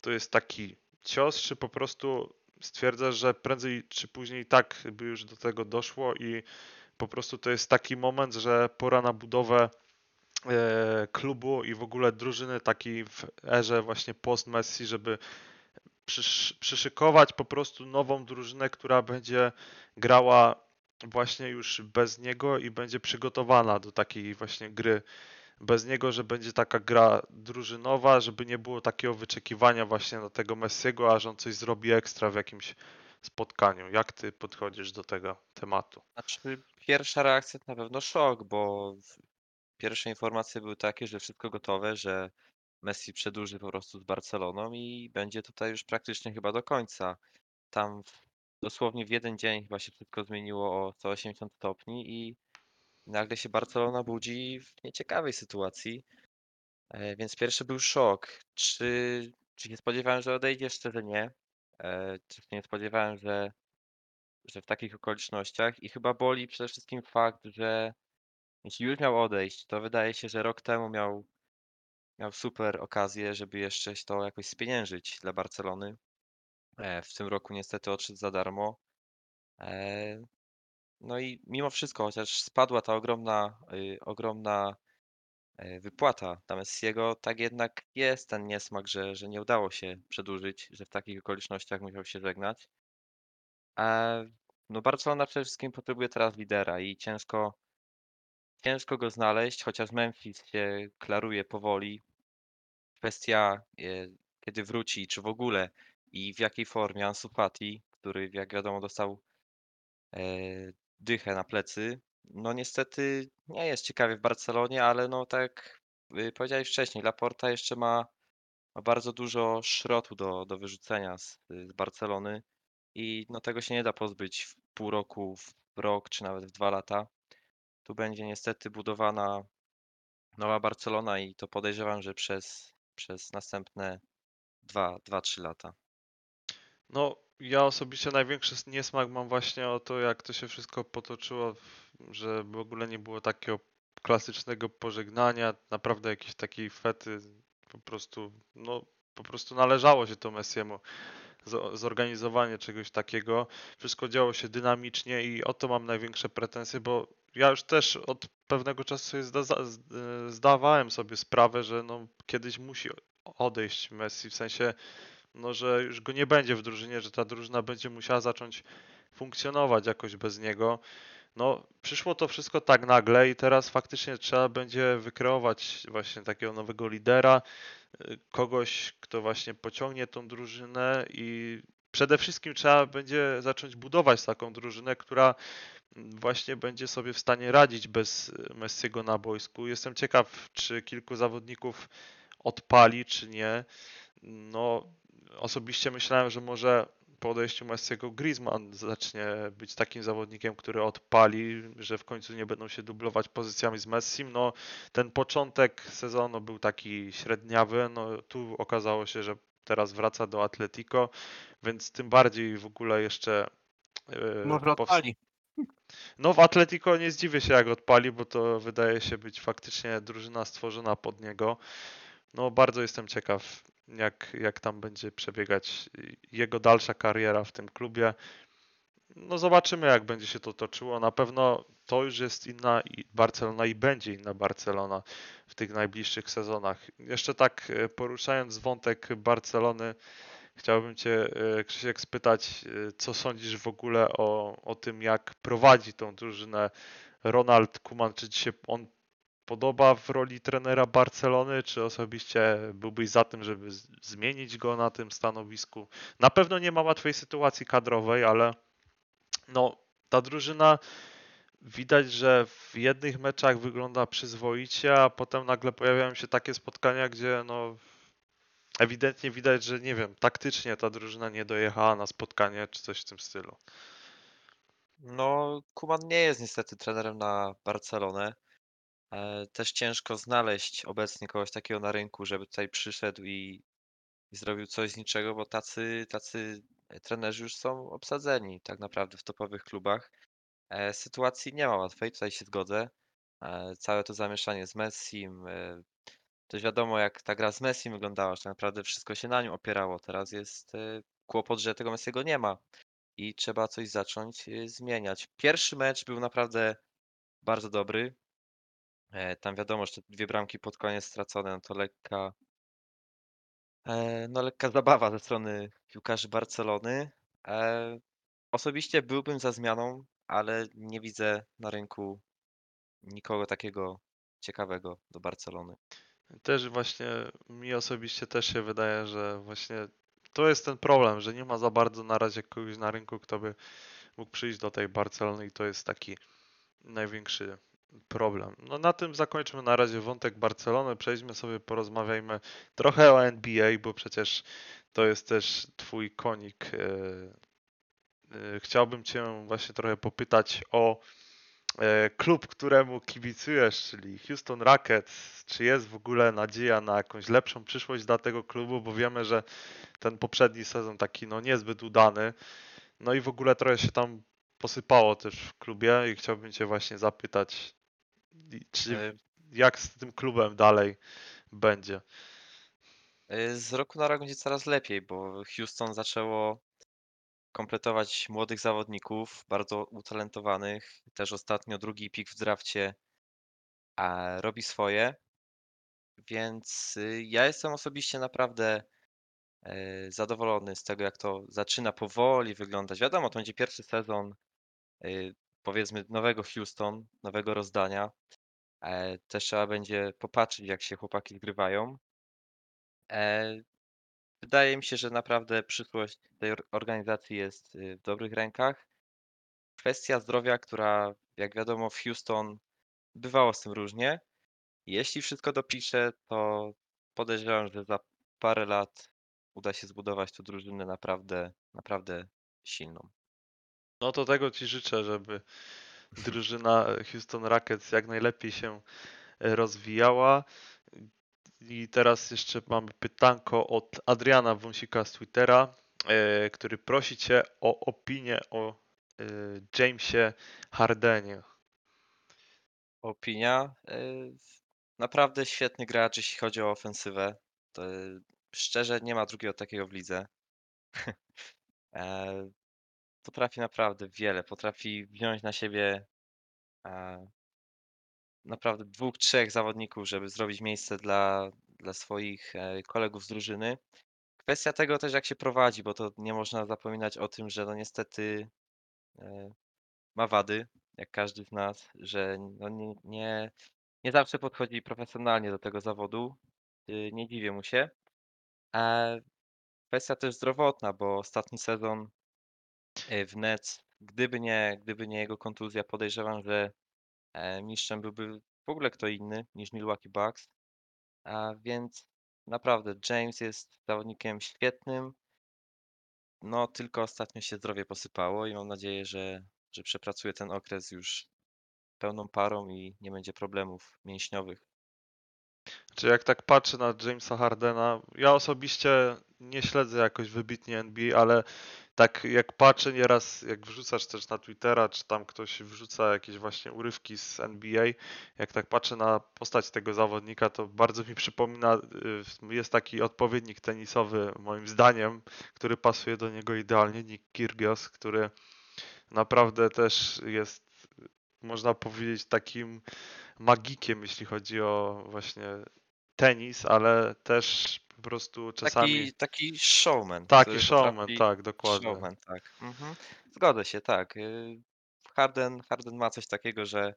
to jest taki cios, czy po prostu stwierdzasz, że prędzej czy później tak by już do tego doszło i po prostu to jest taki moment, że pora na budowę e, klubu i w ogóle drużyny takiej w erze właśnie post-Messi, żeby przysz, przyszykować po prostu nową drużynę, która będzie grała właśnie już bez niego i będzie przygotowana do takiej właśnie gry bez niego, że będzie taka gra drużynowa, żeby nie było takiego wyczekiwania właśnie na tego Messiego, aż on coś zrobi ekstra w jakimś spotkaniu. Jak ty podchodzisz do tego tematu? Znaczy, pierwsza reakcja to na pewno szok, bo pierwsze informacje były takie, że wszystko gotowe, że Messi przedłuży po prostu z Barceloną i będzie tutaj już praktycznie chyba do końca. Tam dosłownie w jeden dzień chyba się wszystko zmieniło o 180 stopni i nagle się Barcelona budzi w nieciekawej sytuacji. E, Więc pierwszy był szok. Czy, czy się spodziewałem, że odejdzie? Szczerze nie. E, Czy nie spodziewałem, że że w takich okolicznościach i chyba boli przede wszystkim fakt, że jeśli już miał odejść, to wydaje się, że rok temu miał, miał super okazję, żeby jeszcze to jakoś spieniężyć dla Barcelony. E, W tym roku niestety odszedł za darmo. No i mimo wszystko, chociaż spadła ta ogromna, y, ogromna e, wypłata dla Messiego, tak jednak jest ten niesmak, że, że nie udało się przedłużyć, że w takich okolicznościach musiał się żegnać. E, No Barcelona przede wszystkim potrzebuje teraz lidera i ciężko, ciężko go znaleźć, chociaż Memphis się klaruje powoli. Kwestia, e, kiedy wróci, czy w ogóle i w jakiej formie Ansu Fati, który jak wiadomo dostał e, dychę na plecy. No niestety nie jest ciekawie w Barcelonie, ale no tak jak y, powiedziałeś wcześniej, Laporta jeszcze ma, ma bardzo dużo szrotu do, do wyrzucenia z, z Barcelony i no tego się nie da pozbyć w pół roku, w rok czy nawet w dwa lata. Tu będzie niestety budowana nowa Barcelona i to podejrzewam, że przez, przez następne 2-3 lata. No, ja osobiście największy niesmak mam właśnie o to, jak to się wszystko potoczyło, że w ogóle nie było takiego klasycznego pożegnania, naprawdę jakiejś takiej fety, po prostu, no, po prostu należało się to Messiemu zo- zorganizowanie czegoś takiego. Wszystko działo się dynamicznie i o to mam największe pretensje, bo ja już też od pewnego czasu sobie zda, e, zdawałem sobie sprawę, że no, kiedyś musi odejść Messi, w sensie no, że już go nie będzie w drużynie, że ta drużyna będzie musiała zacząć funkcjonować jakoś bez niego. no przyszło to wszystko tak nagle i teraz faktycznie trzeba będzie wykreować właśnie takiego nowego lidera, y, kogoś, kto właśnie pociągnie tą drużynę i przede wszystkim trzeba będzie zacząć budować taką drużynę, która właśnie będzie sobie w stanie radzić bez y, Messiego na boisku. Jestem ciekaw, czy kilku zawodników odpali, czy nie. No, osobiście myślałem, że może po odejściu Messiego Griezmann zacznie być takim zawodnikiem, który odpali, że w końcu nie będą się dublować pozycjami z Messim. No, ten początek sezonu był taki średniawy, no tu okazało się, że teraz wraca do Atletico, więc tym bardziej w ogóle jeszcze yy, Może odpali. no w Atletico nie zdziwię się jak odpali, bo to wydaje się być faktycznie drużyna stworzona pod niego. No bardzo jestem ciekaw jak, jak tam będzie przebiegać jego dalsza kariera w tym klubie. No zobaczymy jak będzie się to toczyło. Na pewno to już jest inna Barcelona i będzie inna Barcelona w tych najbliższych sezonach. Jeszcze tak e, poruszając wątek Barcelony, Chciałbym Cię, e, Krzysiek, spytać, e, co sądzisz w ogóle o, o tym, jak prowadzi tą drużynę Ronald Koeman? Czy się on podoba w roli trenera Barcelony, czy osobiście byłbyś za tym, żeby zmienić go na tym stanowisku? Na pewno nie ma łatwej sytuacji kadrowej, ale no, ta drużyna widać, że w jednych meczach wygląda przyzwoicie, a potem nagle pojawiają się takie spotkania, gdzie no ewidentnie widać, że nie wiem, taktycznie ta drużyna nie dojechała na spotkanie czy coś w tym stylu. No, Kuman nie jest niestety trenerem na Barcelonę. E, Też ciężko znaleźć obecnie kogoś takiego na rynku, żeby tutaj przyszedł i, i zrobił coś z niczego, bo tacy, tacy trenerzy już są obsadzeni tak naprawdę w topowych klubach. E, Sytuacji nie ma łatwej, tutaj się zgodzę. E, Całe to zamieszanie z Messim, e, też wiadomo jak ta gra z Messim wyglądała, że tak naprawdę wszystko się na nim opierało. Teraz jest e, kłopot, że tego Messiego nie ma i trzeba coś zacząć e, zmieniać. Pierwszy mecz był naprawdę bardzo dobry. E, Tam wiadomo, że te dwie bramki pod koniec stracone, no to lekka, e, no lekka zabawa ze strony piłkarzy Barcelony. E, Osobiście byłbym za zmianą, ale nie widzę na rynku nikogo takiego ciekawego do Barcelony. Też właśnie mi osobiście też się wydaje, że właśnie to jest ten problem, że nie ma za bardzo na razie kogoś na rynku, kto by mógł przyjść do tej Barcelony i to jest taki największy problem. No na tym zakończmy na razie wątek Barcelony, przejdźmy sobie, porozmawiajmy trochę o NBA, bo przecież to jest też twój konik. e, e, Chciałbym cię właśnie trochę popytać o e, klub, któremu kibicujesz, czyli Houston Rockets. Czy jest w ogóle nadzieja na jakąś lepszą przyszłość dla tego klubu, bo wiemy, że ten poprzedni sezon taki no niezbyt udany. No i w ogóle trochę się tam posypało też w klubie i chciałbym cię właśnie zapytać, czy E, jak z tym klubem dalej będzie. e, Z roku na rok będzie coraz lepiej, bo Houston zaczęło kompletować młodych zawodników, bardzo utalentowanych. Też ostatnio drugi pik w drafcie a robi swoje. Więc y, ja jestem osobiście naprawdę e, zadowolony z tego, jak to zaczyna powoli wyglądać. Wiadomo, to będzie pierwszy sezon, y, powiedzmy, nowego Houston, nowego rozdania. E, Też trzeba będzie popatrzeć, jak się chłopaki zgrywają. E, Wydaje mi się, że naprawdę przyszłość tej or- organizacji jest y, w dobrych rękach. Kwestia zdrowia, która, jak wiadomo, w Houston bywało z tym różnie. Jeśli wszystko dopisze, to podejrzewam, że za parę lat uda się zbudować tu drużynę naprawdę, naprawdę silną. No to tego ci życzę, żeby drużyna Houston Rockets jak najlepiej się e, rozwijała. I teraz jeszcze mamy pytanko od Adriana Wąsika z Twittera, e, który prosi cię o opinię o e, Jamesie Hardenie. Opinia. Naprawdę świetny gracz, jeśli chodzi o ofensywę. To szczerze nie ma drugiego takiego w lidze. E, Potrafi naprawdę wiele. Potrafi wziąć na siebie e, naprawdę dwóch, trzech zawodników, żeby zrobić miejsce dla, dla swoich e, kolegów z drużyny. Kwestia tego też, jak się prowadzi, bo to nie można zapominać o tym, że no niestety e, ma wady. jak każdy z nas, że no nie, nie, nie zawsze podchodzi profesjonalnie do tego zawodu. Y, Nie dziwię mu się. A kwestia też zdrowotna, bo ostatni sezon y, w Nets, gdyby nie, gdyby nie jego kontuzja, podejrzewam, że e, mistrzem byłby w ogóle kto inny niż Milwaukee Bucks. A więc naprawdę James jest zawodnikiem świetnym. No, tylko ostatnio się zdrowie posypało i mam nadzieję, że, że przepracuje ten okres już pełną parą i nie będzie problemów mięśniowych. Czy jak tak patrzę na Jamesa Hardena, ja osobiście nie śledzę jakoś wybitnie NBA, ale tak jak patrzę nieraz, jak wrzucasz też na Twittera, czy tam ktoś wrzuca jakieś właśnie urywki z NBA, jak tak patrzę na postać tego zawodnika, to bardzo mi przypomina, y, jest taki odpowiednik tenisowy moim zdaniem, który pasuje do niego idealnie, Nick Kyrgios, który naprawdę też jest, można powiedzieć, takim magikiem, jeśli chodzi o właśnie tenis, ale też po prostu czasami... Taki, taki showman. Taki showman, potrafi- tak, dokładnie. Showman, tak. Mhm. Zgodzę się, tak. Y, Harden, Harden ma coś takiego, że,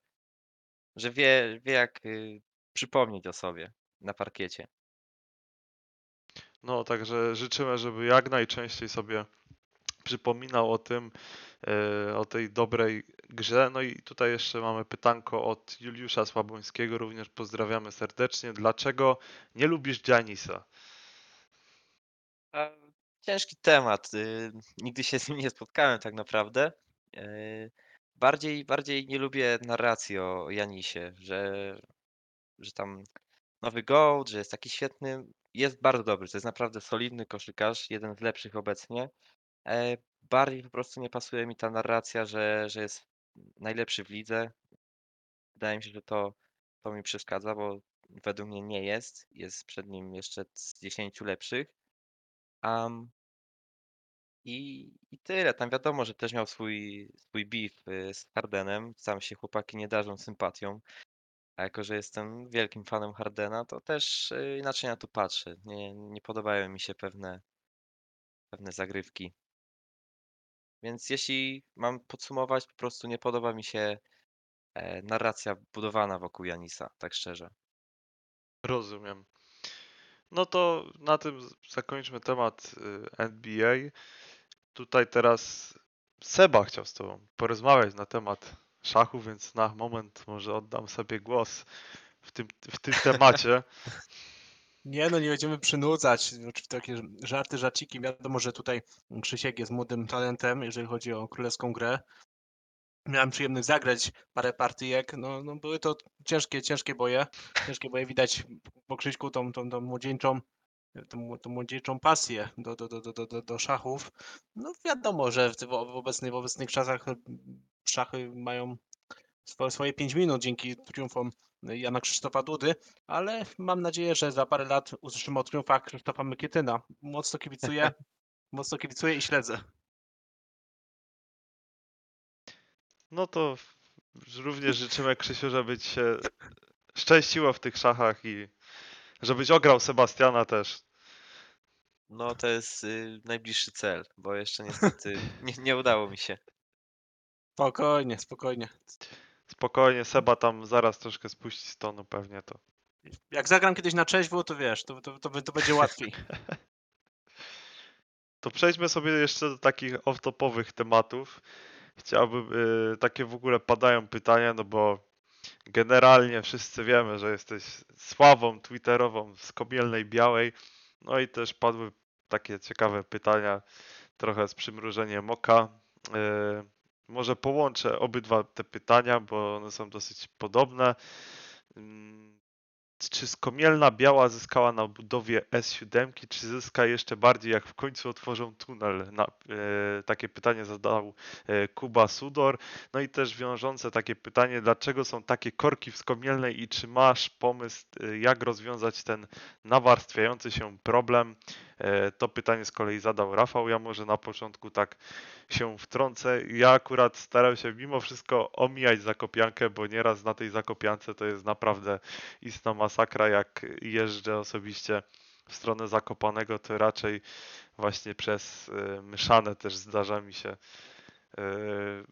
że wie, wie jak y, przypomnieć o sobie na parkiecie. No, także życzymy, żeby jak najczęściej sobie przypominał o tym, e, o tej dobrej grze. No i tutaj jeszcze mamy pytanko od Juliusza Słabońskiego, również pozdrawiamy serdecznie. Dlaczego nie lubisz Giannisa? A, Ciężki temat. y, Nigdy się z nim nie spotkałem tak naprawdę. Bardziej, bardziej nie lubię narracji o Janisie, że, że tam nowy GOAT, że jest taki świetny. Jest bardzo dobry. To jest naprawdę solidny koszykarz, jeden z lepszych obecnie. E, Bardziej po prostu nie pasuje mi ta narracja, że, że jest najlepszy w lidze. Wydaje mi się, że to, to mi przeszkadza, bo według mnie nie jest. Jest przed nim jeszcze z 10 lepszych. I, I tyle. Tam wiadomo, że też miał swój, swój beef y, z Hardenem. Sam się chłopaki nie darzą sympatią. A jako, że jestem wielkim fanem Hardena, to też y, inaczej na to patrzę. Nie, nie podobają mi się pewne, pewne zagrywki. Więc jeśli mam podsumować, po prostu nie podoba mi się e, narracja budowana wokół Janisa, tak szczerze. Rozumiem. No to na tym zakończmy temat y, NBA. Tutaj teraz Seba chciał z Tobą porozmawiać na temat szachu, więc na moment może oddam sobie głos w tym, w tym temacie. Nie no, nie będziemy przynudzać. Oczywiście takie żarty, żarciki. Wiadomo, że tutaj Krzysiek jest młodym talentem, jeżeli chodzi o królewską grę. Miałem przyjemność zagrać parę partyjek. No, no były to ciężkie, ciężkie boje. Ciężkie boje. Widać po Krzyśku tą, tą, tą młodzieńczą tą, tą młodzieńczą pasję do, do, do, do, do, do, szachów. No wiadomo, że w, w, obecnych, w obecnych czasach szachy mają swoje, swoje 5 minut dzięki triumfom Jana Krzysztofa Dudy, ale mam nadzieję, że za parę lat usłyszymy o triumfach Krzysztofa Mykietyna. Mocno kibicuję, mocno kibicuję i śledzę. No to również życzymy Krzysiu, żeby ci się szczęściło w tych szachach i żebyś ograł Sebastiana też. No to jest y, najbliższy cel, bo jeszcze niestety nie, nie udało mi się. Spokojnie, spokojnie. Spokojnie, Seba tam zaraz troszkę spuści z tonu pewnie to. Jak zagram kiedyś na trzeźwo, to wiesz, to, to, to, to będzie łatwiej. To przejdźmy sobie jeszcze do takich off-topowych tematów. Chciałbym, y, takie w ogóle padają pytania, no bo generalnie wszyscy wiemy, że jesteś sławą twitterową z Komielnej Białej. No i też padły takie ciekawe pytania, trochę z przymrużeniem oka. Y, może połączę obydwa te pytania, bo one są dosyć podobne. Mm, Czy Skomielna Biała zyskała na budowie S7, czy zyska jeszcze bardziej, jak w końcu otworzą tunel? Na, e, takie pytanie zadał e, Kuba Sudor. No i też wiążące takie pytanie, dlaczego są takie korki w Skomielnej i czy masz pomysł, e, jak rozwiązać ten nawarstwiający się problem? E, To pytanie z kolei zadał Rafał. Ja może na początku tak się wtrącę. Ja akurat staram się mimo wszystko omijać Zakopiankę, bo nieraz na tej Zakopiance to jest naprawdę istna masakra. Jak jeżdżę osobiście w stronę Zakopanego, to raczej właśnie przez y, Myszane też zdarza mi się y,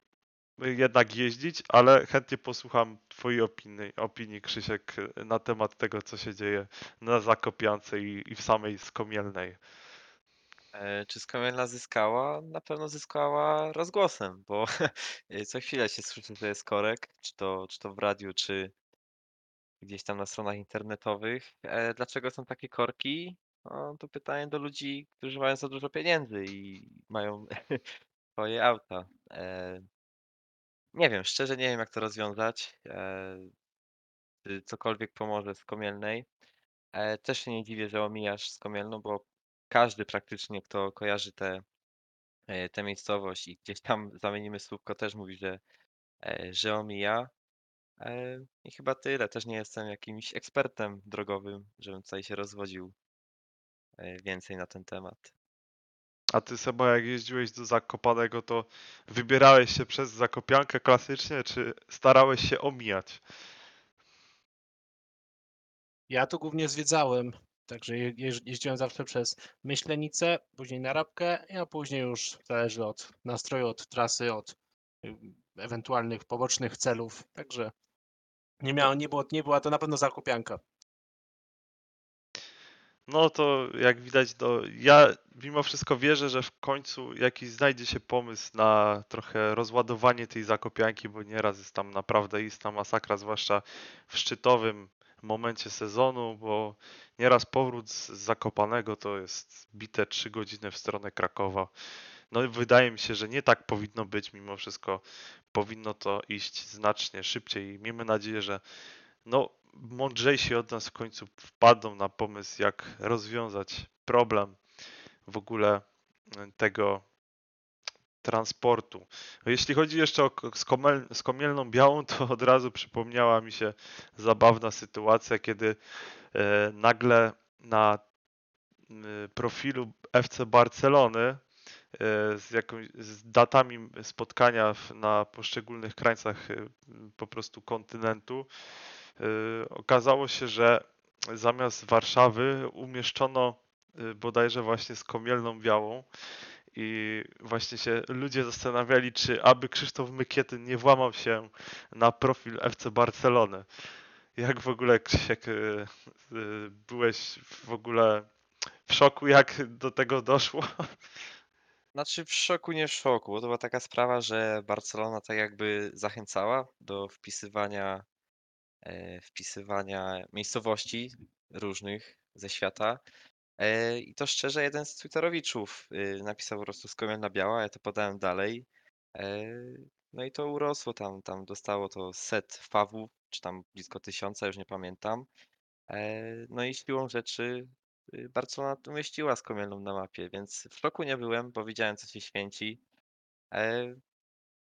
jednak jeździć, ale chętnie posłucham Twojej opinii, opinii Krzysiek, na temat tego, co się dzieje na Zakopiance i, i w samej Skomielnej. E, Czy Skomielna zyskała? Na pewno zyskała rozgłosem, bo e, co chwilę się słyszy, że jest korek, czy to, czy to w radiu, czy gdzieś tam na stronach internetowych. E, Dlaczego są takie korki? No, to pytanie do ludzi, którzy mają za dużo pieniędzy i mają swoje auta. E, Nie wiem, szczerze nie wiem, jak to rozwiązać. E, Czy cokolwiek pomoże z Komielnej. E, Też się nie dziwię, że omijasz Skomielną, bo każdy praktycznie, kto kojarzy tę te, tę miejscowość i gdzieś tam zamienimy słówko, też mówi, że, e, że omija. E, I chyba tyle. Też nie jestem jakimś ekspertem drogowym, żebym tutaj się rozwodził e, więcej na ten temat. A ty Seba, jak jeździłeś do Zakopanego, to wybierałeś się przez Zakopiankę klasycznie, czy starałeś się omijać? Ja tu głównie zwiedzałem, także je- jeździłem zawsze przez Myślenicę, później na Rabkę, a później już zależy od nastroju, od trasy, od y, ewentualnych pobocznych celów. Także nie miało, nie, było, nie była to na pewno zakupianka. No to jak widać, no, ja mimo wszystko wierzę, że w końcu jakiś znajdzie się pomysł na trochę rozładowanie tej Zakopianki, bo nieraz jest tam naprawdę istna masakra, zwłaszcza w szczytowym momencie sezonu, bo nieraz powrót z Zakopanego to jest bite 3 godziny w stronę Krakowa. No wydaje mi się, że nie tak powinno być, mimo wszystko powinno to iść znacznie szybciej i miejmy nadzieję, że no, mądrzejsi od nas w końcu wpadną na pomysł, jak rozwiązać problem w ogóle e, tego transportu. Jeśli chodzi jeszcze o Skomielną Białą, to od razu przypomniała mi się zabawna sytuacja, kiedy e, nagle na profilu FC Barcelony e, z, z datami spotkania na poszczególnych krańcach po prostu kontynentu okazało się, że zamiast Warszawy umieszczono y, bodajże właśnie z Komielną Białą i właśnie się ludzie zastanawiali, czy aby Krzysztof Mykietyn nie włamał się na profil FC Barcelony. Jak w ogóle Krzysiek y, byłeś w ogóle w szoku, jak do tego doszło? Znaczy w szoku, nie w szoku, to była taka sprawa, że Barcelona tak jakby zachęcała do wpisywania, e, wpisywania miejscowości różnych ze świata. E, I to szczerze, jeden z Twitterowiczów y, napisał po prostu Skomielna Biała, ja to podałem dalej. E, No i to urosło tam, tam dostało to set fawów, czy tam blisko tysiąca, już nie pamiętam. E, No i siłą rzeczy y, Barcelona umieściła Skomielną na mapie, więc w szoku nie byłem, bo widziałem, co się święci. E,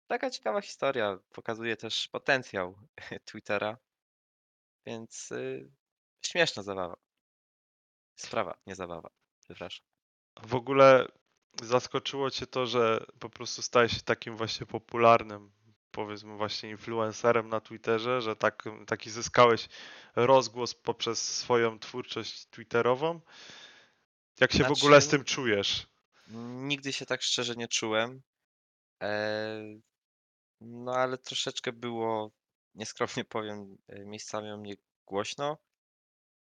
Taka ciekawa historia, pokazuje też potencjał Twittera, więc y, śmieszna zabawa. Sprawa, nie zabawa. Przepraszam. W ogóle zaskoczyło cię to, że po prostu stałeś się takim właśnie popularnym, powiedzmy właśnie influencerem na Twitterze, że tak, taki zyskałeś rozgłos poprzez swoją twórczość twitterową? Jak się w ogóle z Znaczy- tym czujesz? Nigdy się tak szczerze nie czułem. E, No ale troszeczkę było, nieskromnie powiem, e, miejscami o mnie głośno.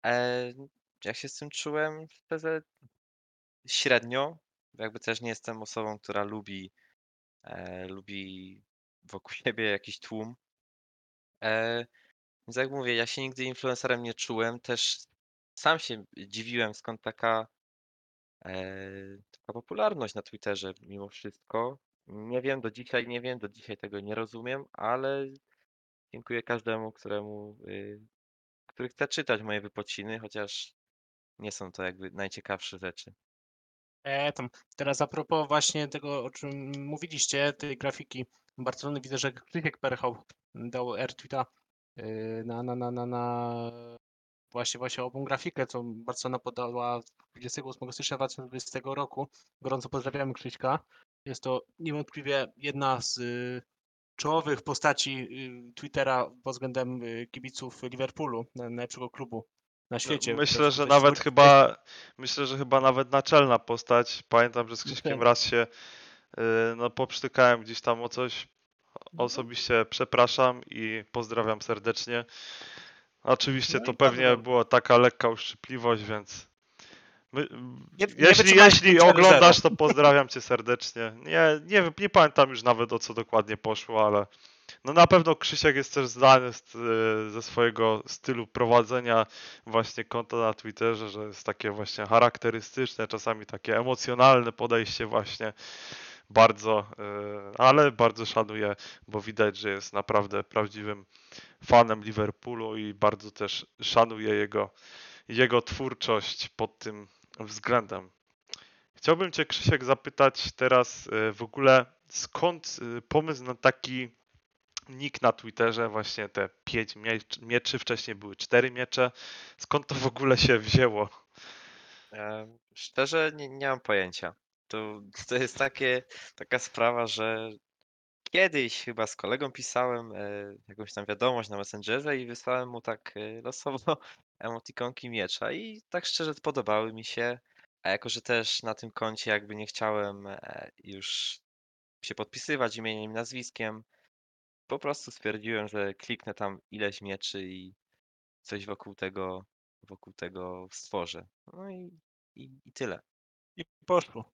E, Jak się z tym czułem? Szczerze, średnio. Jakby też nie jestem osobą, która lubi, e, lubi wokół siebie jakiś tłum. E, Więc jak mówię, ja się nigdy influencerem nie czułem. Też sam się dziwiłem, skąd taka, e, taka popularność na Twitterze mimo wszystko. Nie wiem, do dzisiaj nie wiem, do dzisiaj tego nie rozumiem, ale dziękuję każdemu, któremu, y, który chce czytać moje wypociny, chociaż nie są to jakby najciekawsze rzeczy. E, tam. Teraz a propos właśnie tego, o czym mówiliście, tej grafiki Barcelony, widzę, że Krzysiek Perchał dał R-tweeta y, na, na, na, na, na właśnie, właśnie ową grafikę, co Barcelona podała 28 stycznia 2020 roku. Gorąco pozdrawiamy Krzyśka. Jest to niewątpliwie jedna z czołowych postaci y, Twittera pod względem y, kibiców Liverpoolu, na- najlepszego klubu na świecie. Myślę, że nawet chyba, myślę, że chyba nawet naczelna postać. Pamiętam, że z Krzyśkiem Tak. raz się y, no, poprztykałem gdzieś tam o coś osobiście przepraszam i pozdrawiam serdecznie. Oczywiście No to pewnie była taka lekka uszczypliwość, więc my, Nie- jeśli, jeśli oglądasz, to pozdrawiam cię serdecznie. Nie, nie, wiem, nie pamiętam już nawet o co dokładnie poszło, ale no na pewno Krzysiek jest też znany z, y, ze swojego stylu prowadzenia właśnie konta na Twitterze, że jest takie właśnie charakterystyczne, czasami takie emocjonalne podejście właśnie bardzo, y, ale bardzo szanuję, bo widać, że jest naprawdę prawdziwym fanem Liverpoolu i bardzo też szanuję jego, jego twórczość pod tym względem. Chciałbym Cię, Krzysiek, zapytać teraz y, w ogóle, skąd y, pomysł na taki nick na Twitterze, właśnie te pięć miecz- mieczy, wcześniej były cztery miecze. Skąd to w ogóle się wzięło? Szczerze nie, nie mam pojęcia. To, to jest takie, taka sprawa, że kiedyś chyba z kolegą pisałem e, jakąś tam wiadomość na Messengerze i wysłałem mu tak e, losowo emotikonki miecza i tak szczerze podobały mi się. A jako, że też na tym koncie jakby nie chciałem e, już się podpisywać imieniem i nazwiskiem, po prostu stwierdziłem, że kliknę tam ileś mieczy i coś wokół tego, wokół tego stworzę. No i, i, i tyle. I poszło.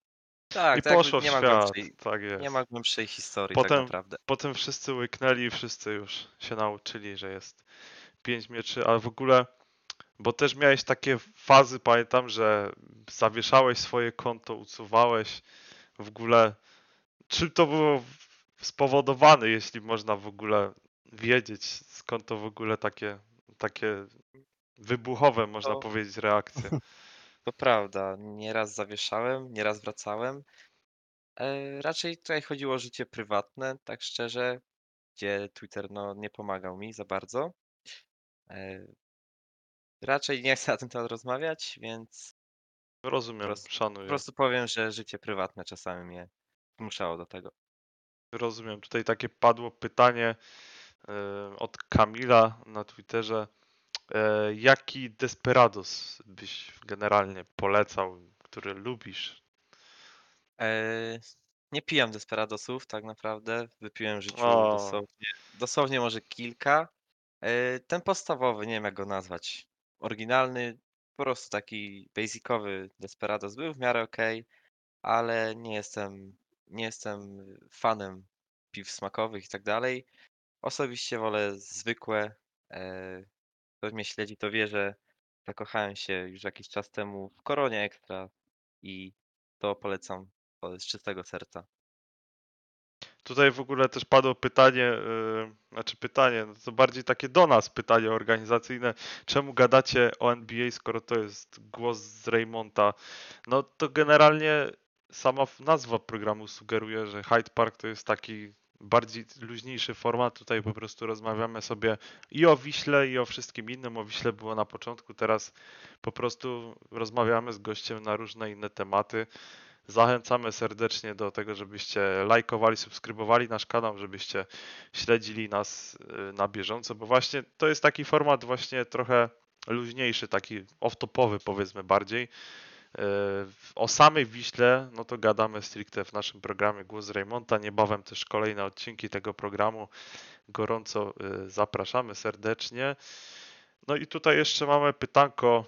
Tak, I jakby poszło w nie ma świat, głębszej, tak jest. nie ma głębszej historii Potem- tak naprawdę. Potem wszyscy łyknęli i wszyscy już się nauczyli, że jest pięć mieczy, ale w ogóle, bo też miałeś takie fazy, pamiętam, że zawieszałeś swoje konto, usuwałeś w ogóle. Czym to było spowodowane, jeśli można w ogóle wiedzieć, skąd to w ogóle takie, takie wybuchowe, można To- powiedzieć, reakcje. To prawda, nieraz zawieszałem, nieraz wracałem. E, raczej tutaj chodziło o życie prywatne, tak szczerze, gdzie Twitter no, nie pomagał mi za bardzo. Raczej nie chcę na ten temat rozmawiać, więc Rozumiem, prostu- po szanuję. prostu powiem, że życie prywatne czasami mnie zmuszało do tego. Rozumiem. Tutaj takie padło pytanie e, od Kamila na Twitterze. E, Jaki Desperados byś generalnie polecał, który lubisz? E, nie pijam Desperadosów tak naprawdę. Wypiłem w życiu O. dosłownie, dosłownie może kilka. E, ten podstawowy, nie wiem jak go nazwać. Oryginalny, po prostu taki basicowy Desperados był w miarę okej, ale nie jestem, nie jestem fanem piw smakowych i tak dalej. Osobiście wolę zwykłe. E, kto mnie śledzi, to wie, że zakochałem się już jakiś czas temu w Koronie Ekstra i to polecam z czystego serca. Tutaj w ogóle też padło pytanie, e, znaczy pytanie, no to bardziej takie do nas pytanie organizacyjne. Czemu gadacie o NBA, skoro to jest głos z Raymonta? No to generalnie sama nazwa programu sugeruje, że Hyde Park to jest taki bardziej luźniejszy format. Tutaj po prostu rozmawiamy sobie i o Wiśle, i o wszystkim innym. O Wiśle było na początku, teraz po prostu rozmawiamy z gościem na różne inne tematy. Zachęcamy serdecznie do tego, żebyście lajkowali, subskrybowali nasz kanał, żebyście śledzili nas y, na bieżąco, bo właśnie to jest taki format właśnie trochę luźniejszy, taki off-topowy powiedzmy bardziej. Y, O samej Wiśle, no to gadamy stricte w naszym programie Głos Raymonta. Niebawem też kolejne odcinki tego programu. Gorąco y, zapraszamy serdecznie. No i tutaj jeszcze mamy pytanko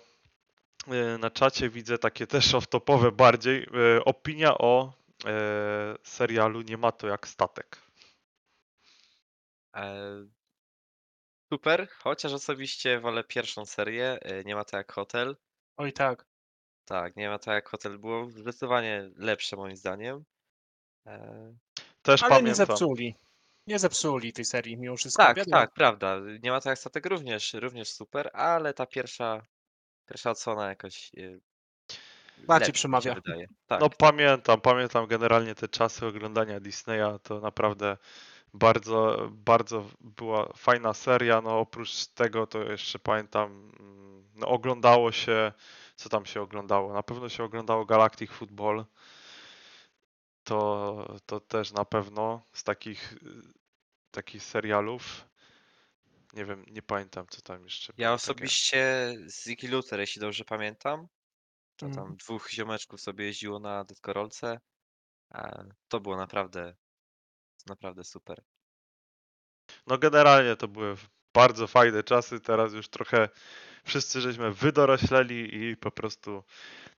na czacie, widzę takie też off-topowe bardziej. Y, Opinia o e, serialu Nie ma to jak statek. E, Super, chociaż osobiście wolę pierwszą serię. e, Nie ma to jak hotel. Oj tak. Tak, nie ma to jak hotel. Było zdecydowanie lepsze moim zdaniem. E, Też Ale nie pamiętam. zepsuli. Nie zepsuli tej serii mimo wszystko. Tak, Wiadomo, tak, prawda. Nie ma to jak statek również, również super, ale ta pierwsza, pierwsza odsłona jakoś e, Bardziej lepsza mi się przemawia. wydaje. Tak, No pamiętam, pamiętam generalnie te czasy oglądania Disneya, to naprawdę bardzo, bardzo była fajna seria. No oprócz tego to jeszcze pamiętam, mm, no oglądało się, co tam się oglądało? Na pewno się oglądało Galactic Football. To, to też na pewno z takich, y, takich serialów. Nie wiem, nie pamiętam co tam jeszcze Ja było osobiście Ziggy Luther, jeśli dobrze pamiętam, to Mhm. tam dwóch ziomeczków sobie jeździło na deskorolce. To było naprawdę, naprawdę super. No generalnie to były bardzo fajne czasy, teraz już trochę wszyscy żeśmy wydorośleli i po prostu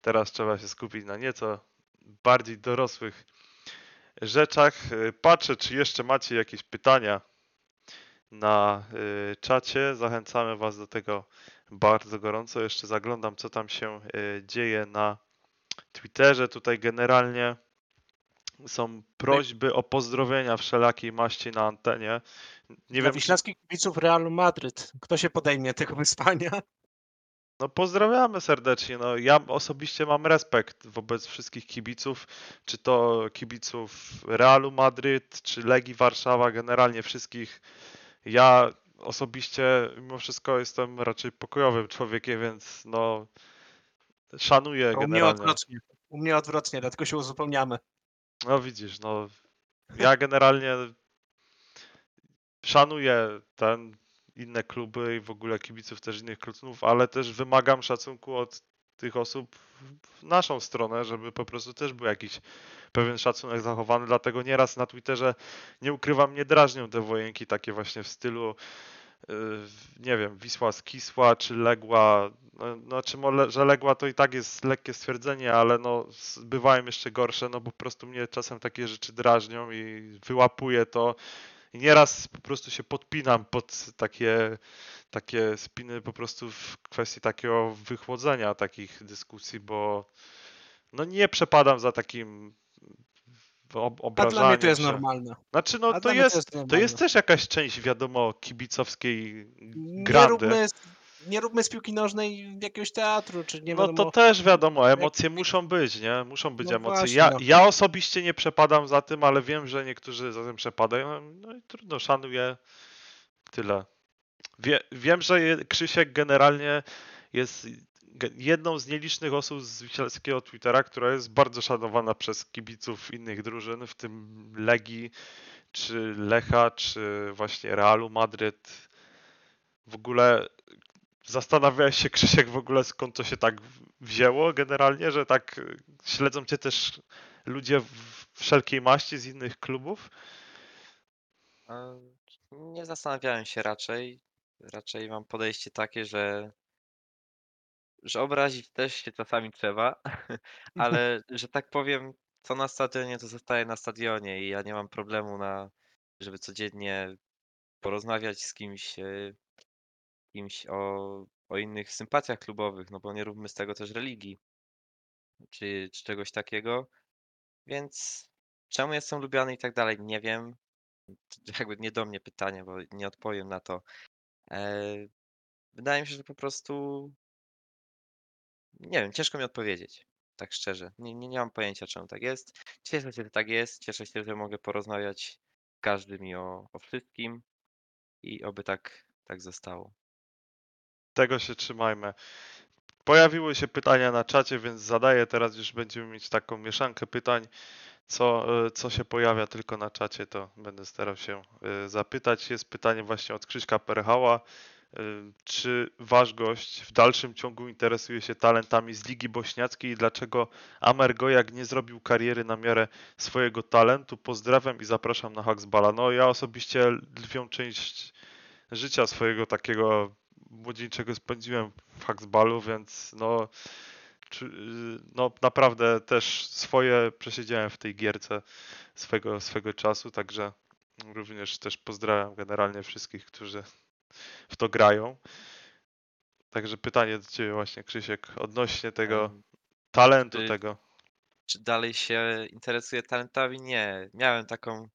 teraz trzeba się skupić na nieco bardziej dorosłych rzeczach. Y, Patrzę, czy jeszcze macie jakieś pytania na y, czacie. Zachęcamy Was do tego bardzo gorąco. Jeszcze zaglądam, co tam się y, dzieje na Twitterze. Tutaj generalnie są prośby o pozdrowienia wszelakiej maści na antenie. Nie Dla wiem, czy, wiślackich kibiców Realu Madryt. Kto się podejmie tego wyspania? no pozdrawiamy serdecznie. No, ja osobiście mam respekt wobec wszystkich kibiców, czy to kibiców Realu Madryt, czy Legii Warszawa, generalnie wszystkich. Ja osobiście mimo wszystko jestem raczej pokojowym człowiekiem, więc no szanuję U mnie generalnie. odwrotnie. U mnie odwrotnie, dlatego się uzupełniamy. No widzisz, no ja generalnie szanuję ten inne kluby i w ogóle kibiców też innych klubów, ale też wymagam szacunku od tych osób w naszą stronę, żeby po prostu też był jakiś pewien szacunek zachowany, dlatego nieraz na Twitterze nie ukrywam, nie drażnią te wojenki takie właśnie w stylu yy, nie wiem, Wisła skisła czy Legła, no, czy mole, że Legła to i tak jest lekkie stwierdzenie, ale no bywają jeszcze gorsze, no bo po prostu mnie czasem takie rzeczy drażnią i wyłapuję to i nieraz po prostu się podpinam pod takie, takie spiny po prostu w kwestii takiego wychłodzenia takich dyskusji, bo no nie przepadam za takim ob- A obrażaniem dla mnie to jest normalne. Znaczy no A to dla mnie jest, jest to jest też jakaś część wiadomo kibicowskiej Nie grandy. róbmy, nie róbmy z piłki nożnej jakiegoś teatru, czy nie No wiadomo. to też wiadomo, emocje muszą być, nie? Muszą być No emocje. właśnie, Ja, no. ja osobiście nie przepadam za tym, ale wiem, że niektórzy za tym przepadają. No i trudno, szanuję. Tyle. Wie, wiem, że je- Krzysiek generalnie jest jedną z nielicznych osób z wiślańskiego Twittera, która jest bardzo szanowana przez kibiców innych drużyn, w tym Legii, czy Lecha, czy właśnie Realu Madryt. W ogóle zastanawiałeś się, Krzysiek, w ogóle skąd to się tak wzięło generalnie, że tak śledzą cię też ludzie w wszelkiej maści z innych klubów? Nie zastanawiałem się raczej. Raczej mam podejście takie, że, że obrazić też się czasami trzeba, ale że tak powiem, co na stadionie, to zostaje na stadionie i ja nie mam problemu na, żeby codziennie porozmawiać z kimś, e, kimś o, o innych sympatiach klubowych, no bo nie róbmy z tego też religii, czy, czy czegoś takiego. Więc czemu jestem lubiany i tak dalej, nie wiem. Jakby nie do mnie pytanie, bo nie odpowiem na to. E, wydaje mi się, że po prostu nie wiem, ciężko mi odpowiedzieć. Tak szczerze. Nie, nie, nie mam pojęcia, czemu tak jest. Cieszę się, że tak jest. Cieszę się, że mogę porozmawiać z każdym i o, o wszystkim. I oby tak, tak zostało. Tego się trzymajmy. Pojawiły się pytania na czacie, więc zadaję teraz już będziemy mieć taką mieszankę pytań. Co, y, co się pojawia tylko na czacie, to będę starał się y, zapytać. Jest pytanie właśnie od Krzyśka Perechała. Y, Czy wasz gość w dalszym ciągu interesuje się talentami z Ligi Bośniackiej i dlaczego Amer Gojak nie zrobił kariery na miarę swojego talentu? Pozdrawiam i zapraszam na Haksbala. No ja osobiście lwią część życia swojego takiego młodzieńczego spędziłem w Haksbalu, więc no, czy, no naprawdę też swoje przesiedziałem w tej gierce swego, swego czasu, także również też pozdrawiam generalnie wszystkich, którzy w to grają. Także pytanie do Ciebie właśnie, Krzysiek, odnośnie tego talentu czy- tego. Czy dalej się interesuję talentami? Nie. Miałem taką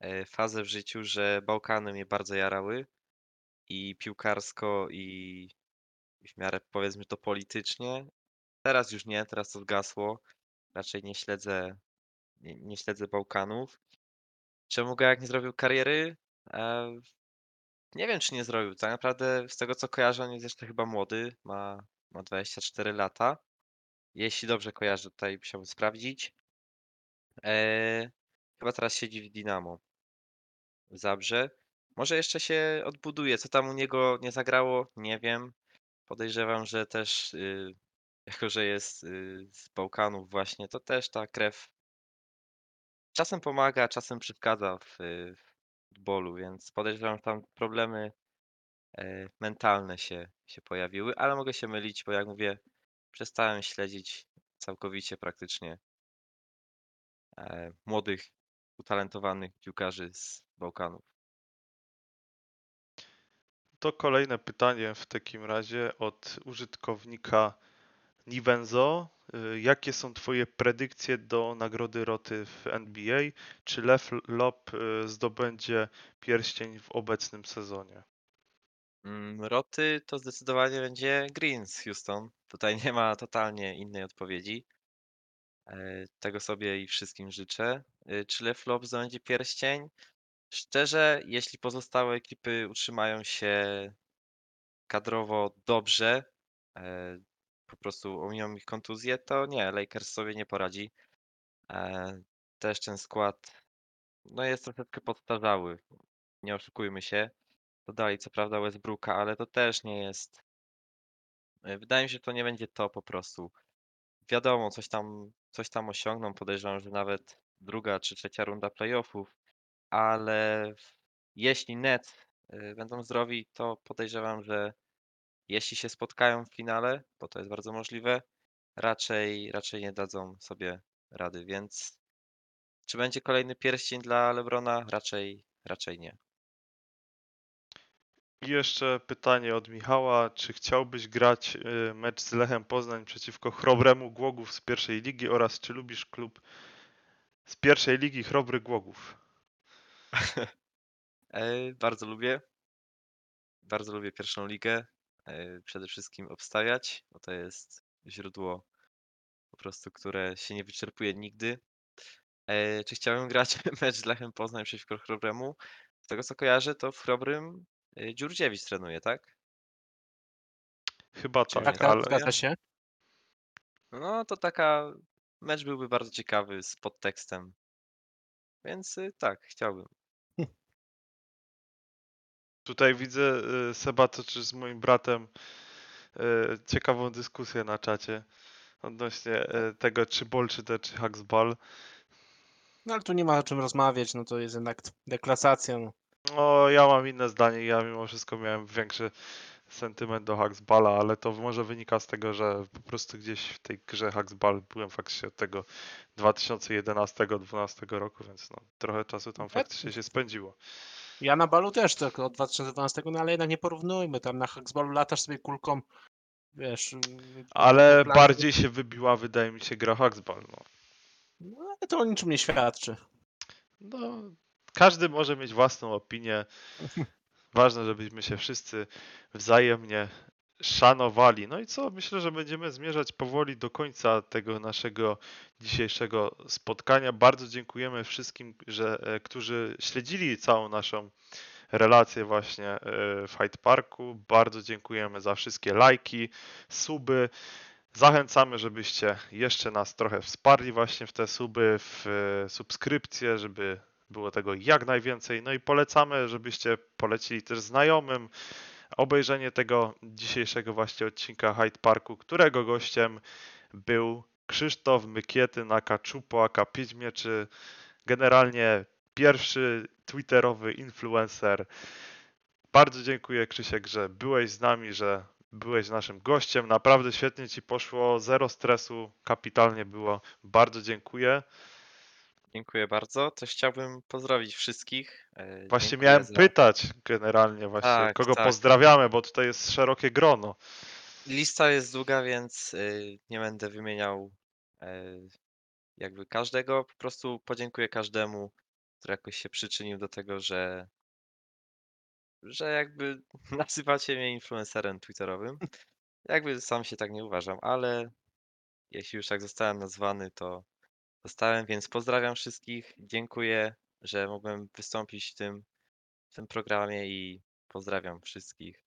e, fazę w życiu, że Bałkany mnie bardzo jarały. I piłkarsko, i w miarę powiedzmy to politycznie. Teraz już nie, teraz to zgasło. Raczej nie śledzę, nie, nie śledzę Bałkanów. Czemu Gajak nie zrobił kariery? E, nie wiem, czy nie zrobił. Tak naprawdę z tego co kojarzę, on jest jeszcze chyba młody, ma, ma 24 lata. Jeśli dobrze kojarzę, tutaj musiałbym sprawdzić. E, chyba teraz siedzi w Dinamo w Zabrze. Może jeszcze się odbuduje. Co tam u niego nie zagrało, nie wiem. Podejrzewam, że też, y, jako że jest y, z Bałkanów właśnie, to też ta krew czasem pomaga, czasem przeszkadza w, y, w futbolu, więc podejrzewam, że tam problemy e, mentalne się, się pojawiły, ale mogę się mylić, bo jak mówię, przestałem śledzić całkowicie praktycznie e, młodych, utalentowanych piłkarzy z Bałkanów. To kolejne pytanie w takim razie od użytkownika Nivenzo. Y, Jakie są Twoje predykcje do nagrody Roty w NBA? Czy Lew Lob y, zdobędzie pierścień w obecnym sezonie? Mm, Roty to zdecydowanie będzie Green z Houston. Tutaj nie ma totalnie innej odpowiedzi. E, Tego sobie i wszystkim życzę. E, Czy Lew Lob zdobędzie pierścień? Szczerze, jeśli pozostałe ekipy utrzymają się kadrowo dobrze, e, po prostu ominą ich kontuzję, to nie, Lakers sobie nie poradzi. E, Też ten skład no jest troszeczkę podstarzały, nie oszukujmy się. Dodali co prawda Westbrooka, ale to też nie jest. e, Wydaje mi się, że to nie będzie to po prostu. Wiadomo, coś tam, coś tam osiągną. Podejrzewam, że nawet druga czy trzecia runda playoffów, ale jeśli Nets y, będą zdrowi, to podejrzewam, że jeśli się spotkają w finale, bo to jest bardzo możliwe, raczej, raczej nie dadzą sobie rady, więc czy będzie kolejny pierścień dla LeBrona? Raczej, raczej nie. I jeszcze pytanie od Michała. Czy chciałbyś grać y, mecz z Lechem Poznań przeciwko Chrobremu Głogów z pierwszej ligi oraz czy lubisz klub z pierwszej ligi Chrobry Głogów? E, Bardzo lubię. Bardzo lubię pierwszą ligę. e, Przede wszystkim obstawiać, bo to jest źródło po prostu, które się nie wyczerpuje nigdy. E, Czy chciałbym grać mecz z Lechem Poznań przeciwko Chrobremu? Z tego co kojarzę, to w Chrobrym e, Dziurdziewicz trenuje, tak? Chyba tak, Tak, nie? tak, ale zgadza się. No to taka mecz byłby bardzo ciekawy z podtekstem. Więc y, tak, chciałbym. Tutaj widzę y, Seba toczy z moim bratem y, ciekawą dyskusję na czacie odnośnie y, tego, czy bol, czy te, czy. No ale tu nie ma o czym rozmawiać, no to jest jednak deklasacja. No. No, ja mam inne zdanie. Ja mimo wszystko miałem większy sentyment do Hacksballa, ale to może wynika z tego, że po prostu gdzieś w tej grze Hacksball byłem faktycznie od tego 2011-2012 roku, więc no, trochę czasu tam faktycznie się spędziło. Ja na balu też tak od 2012, no ale jednak nie porównujmy, tam na Hacksballu latasz sobie kulką, wiesz... yy, Ale bardziej się wybiła, wydaje mi się, gra Hacksball. No. No ale to o niczym nie świadczy. No, każdy może mieć własną opinię. Ważne, żebyśmy się wszyscy wzajemnie szanowali. No i co? Myślę, że będziemy zmierzać powoli do końca tego naszego dzisiejszego spotkania. Bardzo dziękujemy wszystkim, że, e, którzy śledzili całą naszą relację właśnie e, w Hyde Parku. Bardzo dziękujemy za wszystkie lajki, suby. Zachęcamy, żebyście jeszcze nas trochę wsparli właśnie w te suby, w e, subskrypcje, żeby było tego jak najwięcej. No i polecamy, żebyście polecili też znajomym obejrzenie tego dzisiejszego właśnie odcinka Hyde Parku, którego gościem był Krzysztof Mykiety na Kaczupo, aka Pić Mieczy, generalnie pierwszy twitterowy influencer. Bardzo dziękuję Krzysiek, że byłeś z nami, że byłeś naszym gościem. Naprawdę świetnie Ci poszło, zero stresu, kapitalnie było. Bardzo dziękuję. Dziękuję bardzo. Też chciałbym pozdrowić wszystkich. e, Właśnie dziękuję miałem za- pytać generalnie właśnie, Tak, kogo tak. pozdrawiamy, bo tutaj jest szerokie grono. Lista jest długa, więc y, nie będę wymieniał y, jakby każdego. Po prostu podziękuję każdemu, który jakoś się przyczynił do tego, że, że jakby nazywacie mnie influencerem twitterowym. Jakby sam się tak nie uważam, ale jeśli już tak zostałem nazwany, to zostałem, więc pozdrawiam wszystkich. Dziękuję, że mogłem wystąpić w tym, w tym programie i pozdrawiam wszystkich.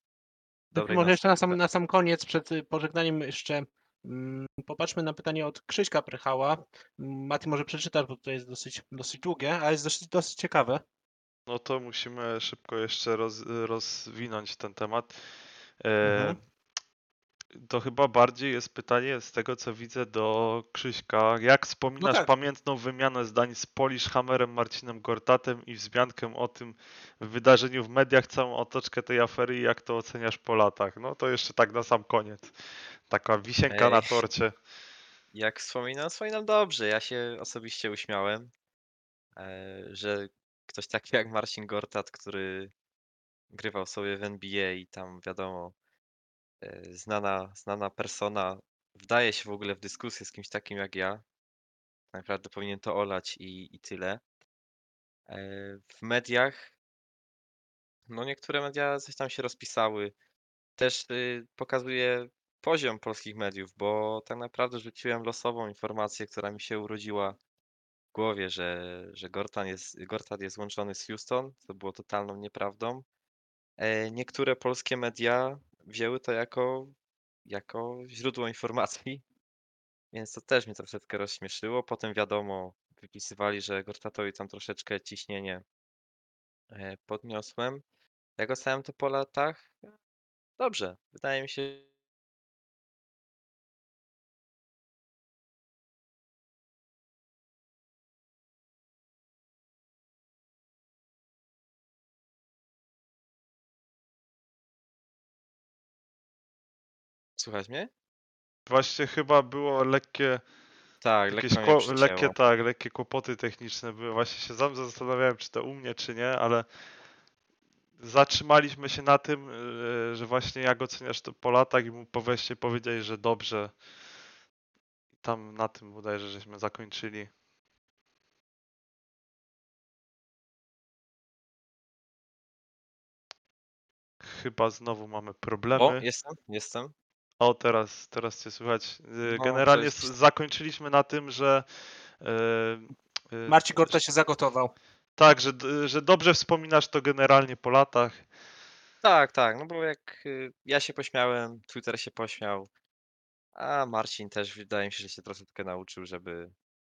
Dobrej Może jeszcze na sam, na sam koniec, przed y, pożegnaniem jeszcze mm, popatrzmy na pytanie od Krzyśka Prychała. Mm, Mati może przeczytasz, bo to jest dosyć, dosyć długie, ale jest dosyć, dosyć ciekawe. No to musimy szybko jeszcze roz, rozwinąć ten temat. E, Mhm. To chyba bardziej jest pytanie z tego, co widzę do Krzyśka. Jak wspominasz tak. pamiętną wymianę zdań z Polish Hammerem, Marcinem Gortatem i wzmiankę o tym wydarzeniu w mediach, całą otoczkę tej afery i jak to oceniasz po latach? No to jeszcze tak na sam koniec. Taka wisienka na Ej. torcie. Jak wspominam, wspominam dobrze. Ja się osobiście uśmiałem, e, że ktoś taki jak Marcin Gortat, który grywał sobie w NBA i tam wiadomo, znana, znana persona, wdaje się w ogóle w dyskusję z kimś takim jak ja. Tak naprawdę powinien to olać i, i tyle. E, W mediach, no niektóre media coś tam się rozpisały. Też y, pokazuje poziom polskich mediów, bo tak naprawdę rzuciłem losową informację, która mi się urodziła w głowie, że, że Gortan jest, Gortat jest łączony z Houston, co było totalną nieprawdą. E, Niektóre polskie media wzięły to jako, jako źródło informacji, więc to też mnie troszeczkę rozśmieszyło. Potem wiadomo, wypisywali, że Gortatowi tam troszeczkę ciśnienie e, podniosłem. Jak oceniam to po latach? Dobrze, wydaje mi się, Słuchać mnie? Właśnie chyba było lekkie, Tak, jakieś lekko przycięło. lekkie, tak, lekkie kłopoty techniczne były. Właśnie się sam zastanawiałem, czy to u mnie, czy nie, ale zatrzymaliśmy się na tym, yy, że właśnie jak oceniasz to po latach i mu po wejście powiedziałeś, że dobrze. I tam na tym bodajże żeśmy zakończyli. Chyba znowu mamy O, problemy. jestem, jestem. O, teraz, teraz cię słychać. Yy, No, Generalnie s- zakończyliśmy na tym, że yy, Marcin Gorta się zagotował. tak, że, że dobrze wspominasz to generalnie po latach. Tak, tak, no bo jak y, ja się pośmiałem, Twitter się pośmiał, a Marcin też wydaje mi się, że się troszeczkę nauczył, żeby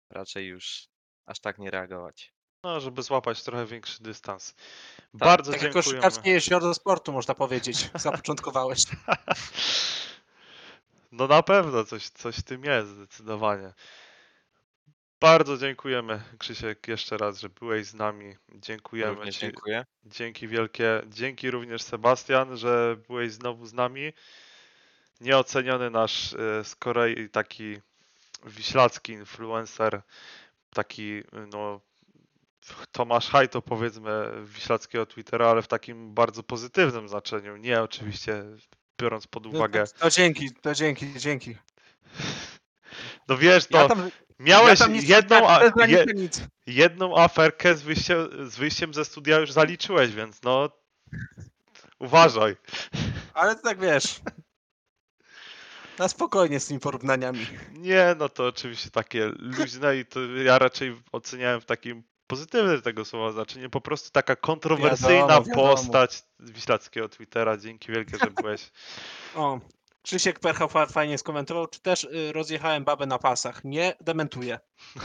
raczej już aż tak nie reagować. No, żeby złapać trochę większy dystans. Tak, Bardzo Tak jak dziękujemy. koszykarskie jezioro sportu, można powiedzieć. Zapoczątkowałeś. No na pewno coś, coś w tym jest, zdecydowanie. Bardzo dziękujemy, Krzysiek, jeszcze raz, że byłeś z nami. Dziękujemy Również Ci. dziękuję. Dzięki wielkie. Dzięki również Sebastian, że byłeś znowu z nami. Nieoceniony nasz e, z Korei taki wiślacki influencer, taki no Tomasz Hajto powiedzmy wiślackiego Twittera, ale w takim bardzo pozytywnym znaczeniu. Nie oczywiście biorąc pod uwagę. To dzięki, to dzięki, dzięki. No wiesz, to Ja tam, miałeś ja tam jedną, nie je, jedną aferkę z wyjściem, z wyjściem ze studia już zaliczyłeś, więc no uważaj. Ale to tak wiesz. Na spokojnie z tymi porównaniami. Nie, no to oczywiście takie luźne i to ja raczej oceniałem w takim pozytywnym tego słowa znaczeniu. Po prostu taka kontrowersyjna Wiadomo, wiadomo. postać wiślackiego Twittera. Dzięki wielkie, że byłeś. O, Krzysiek Percha fa- fajnie skomentował, czy też y, rozjechałem babę na pasach. Nie, dementuję.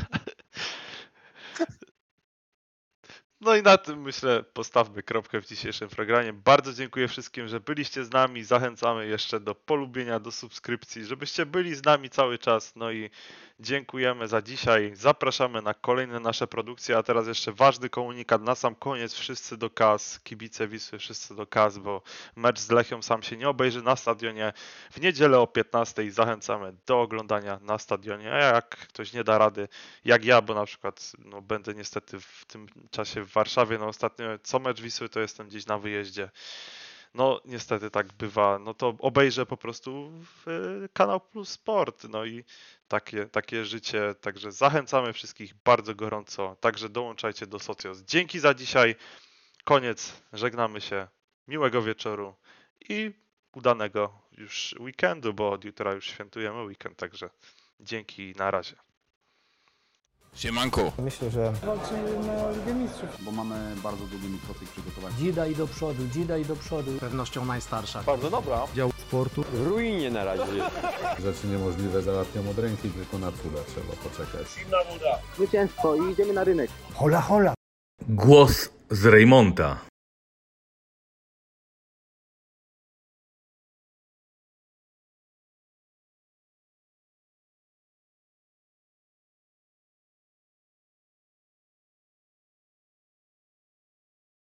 No i na tym myślę postawmy kropkę w dzisiejszym programie. Bardzo dziękuję wszystkim, że byliście z nami. Zachęcamy jeszcze do polubienia, do subskrypcji, żebyście byli z nami cały czas. No i dziękujemy za dzisiaj. Zapraszamy na kolejne nasze produkcje. A teraz jeszcze ważny komunikat na sam koniec. Wszyscy do kas, kibice Wisły, wszyscy do kas, bo mecz z Lechią sam się nie obejrzy na stadionie. W niedzielę o 15 zachęcamy do oglądania na stadionie. A jak ktoś nie da rady, jak ja, bo na przykład no, będę niestety w tym czasie w Warszawie, no ostatnio co mecz Wisły to jestem gdzieś na wyjeździe. No niestety tak bywa, no to obejrzę po prostu w e, Kanał Plus Sport, no i takie, takie życie, także zachęcamy wszystkich bardzo gorąco, także dołączajcie do Socios. Dzięki za dzisiaj, koniec, żegnamy się, miłego wieczoru i udanego już weekendu, bo od jutra już świętujemy weekend, także dzięki. Na razie. Siemanko. Myślę, że Walczymy na Ligę Mistrzów. Bo mamy bardzo długi mikrocyk przygotowania. dzida i do przodu, dzida i do przodu. pewnością najstarsza. Bardzo dobra. Dział sportu. W ruinie na razie jest. Rzeczy niemożliwe załatwiam od ręki, tylko na cuda trzeba poczekać. Zwycięstwo i idziemy na rynek. Głos z Reymonta.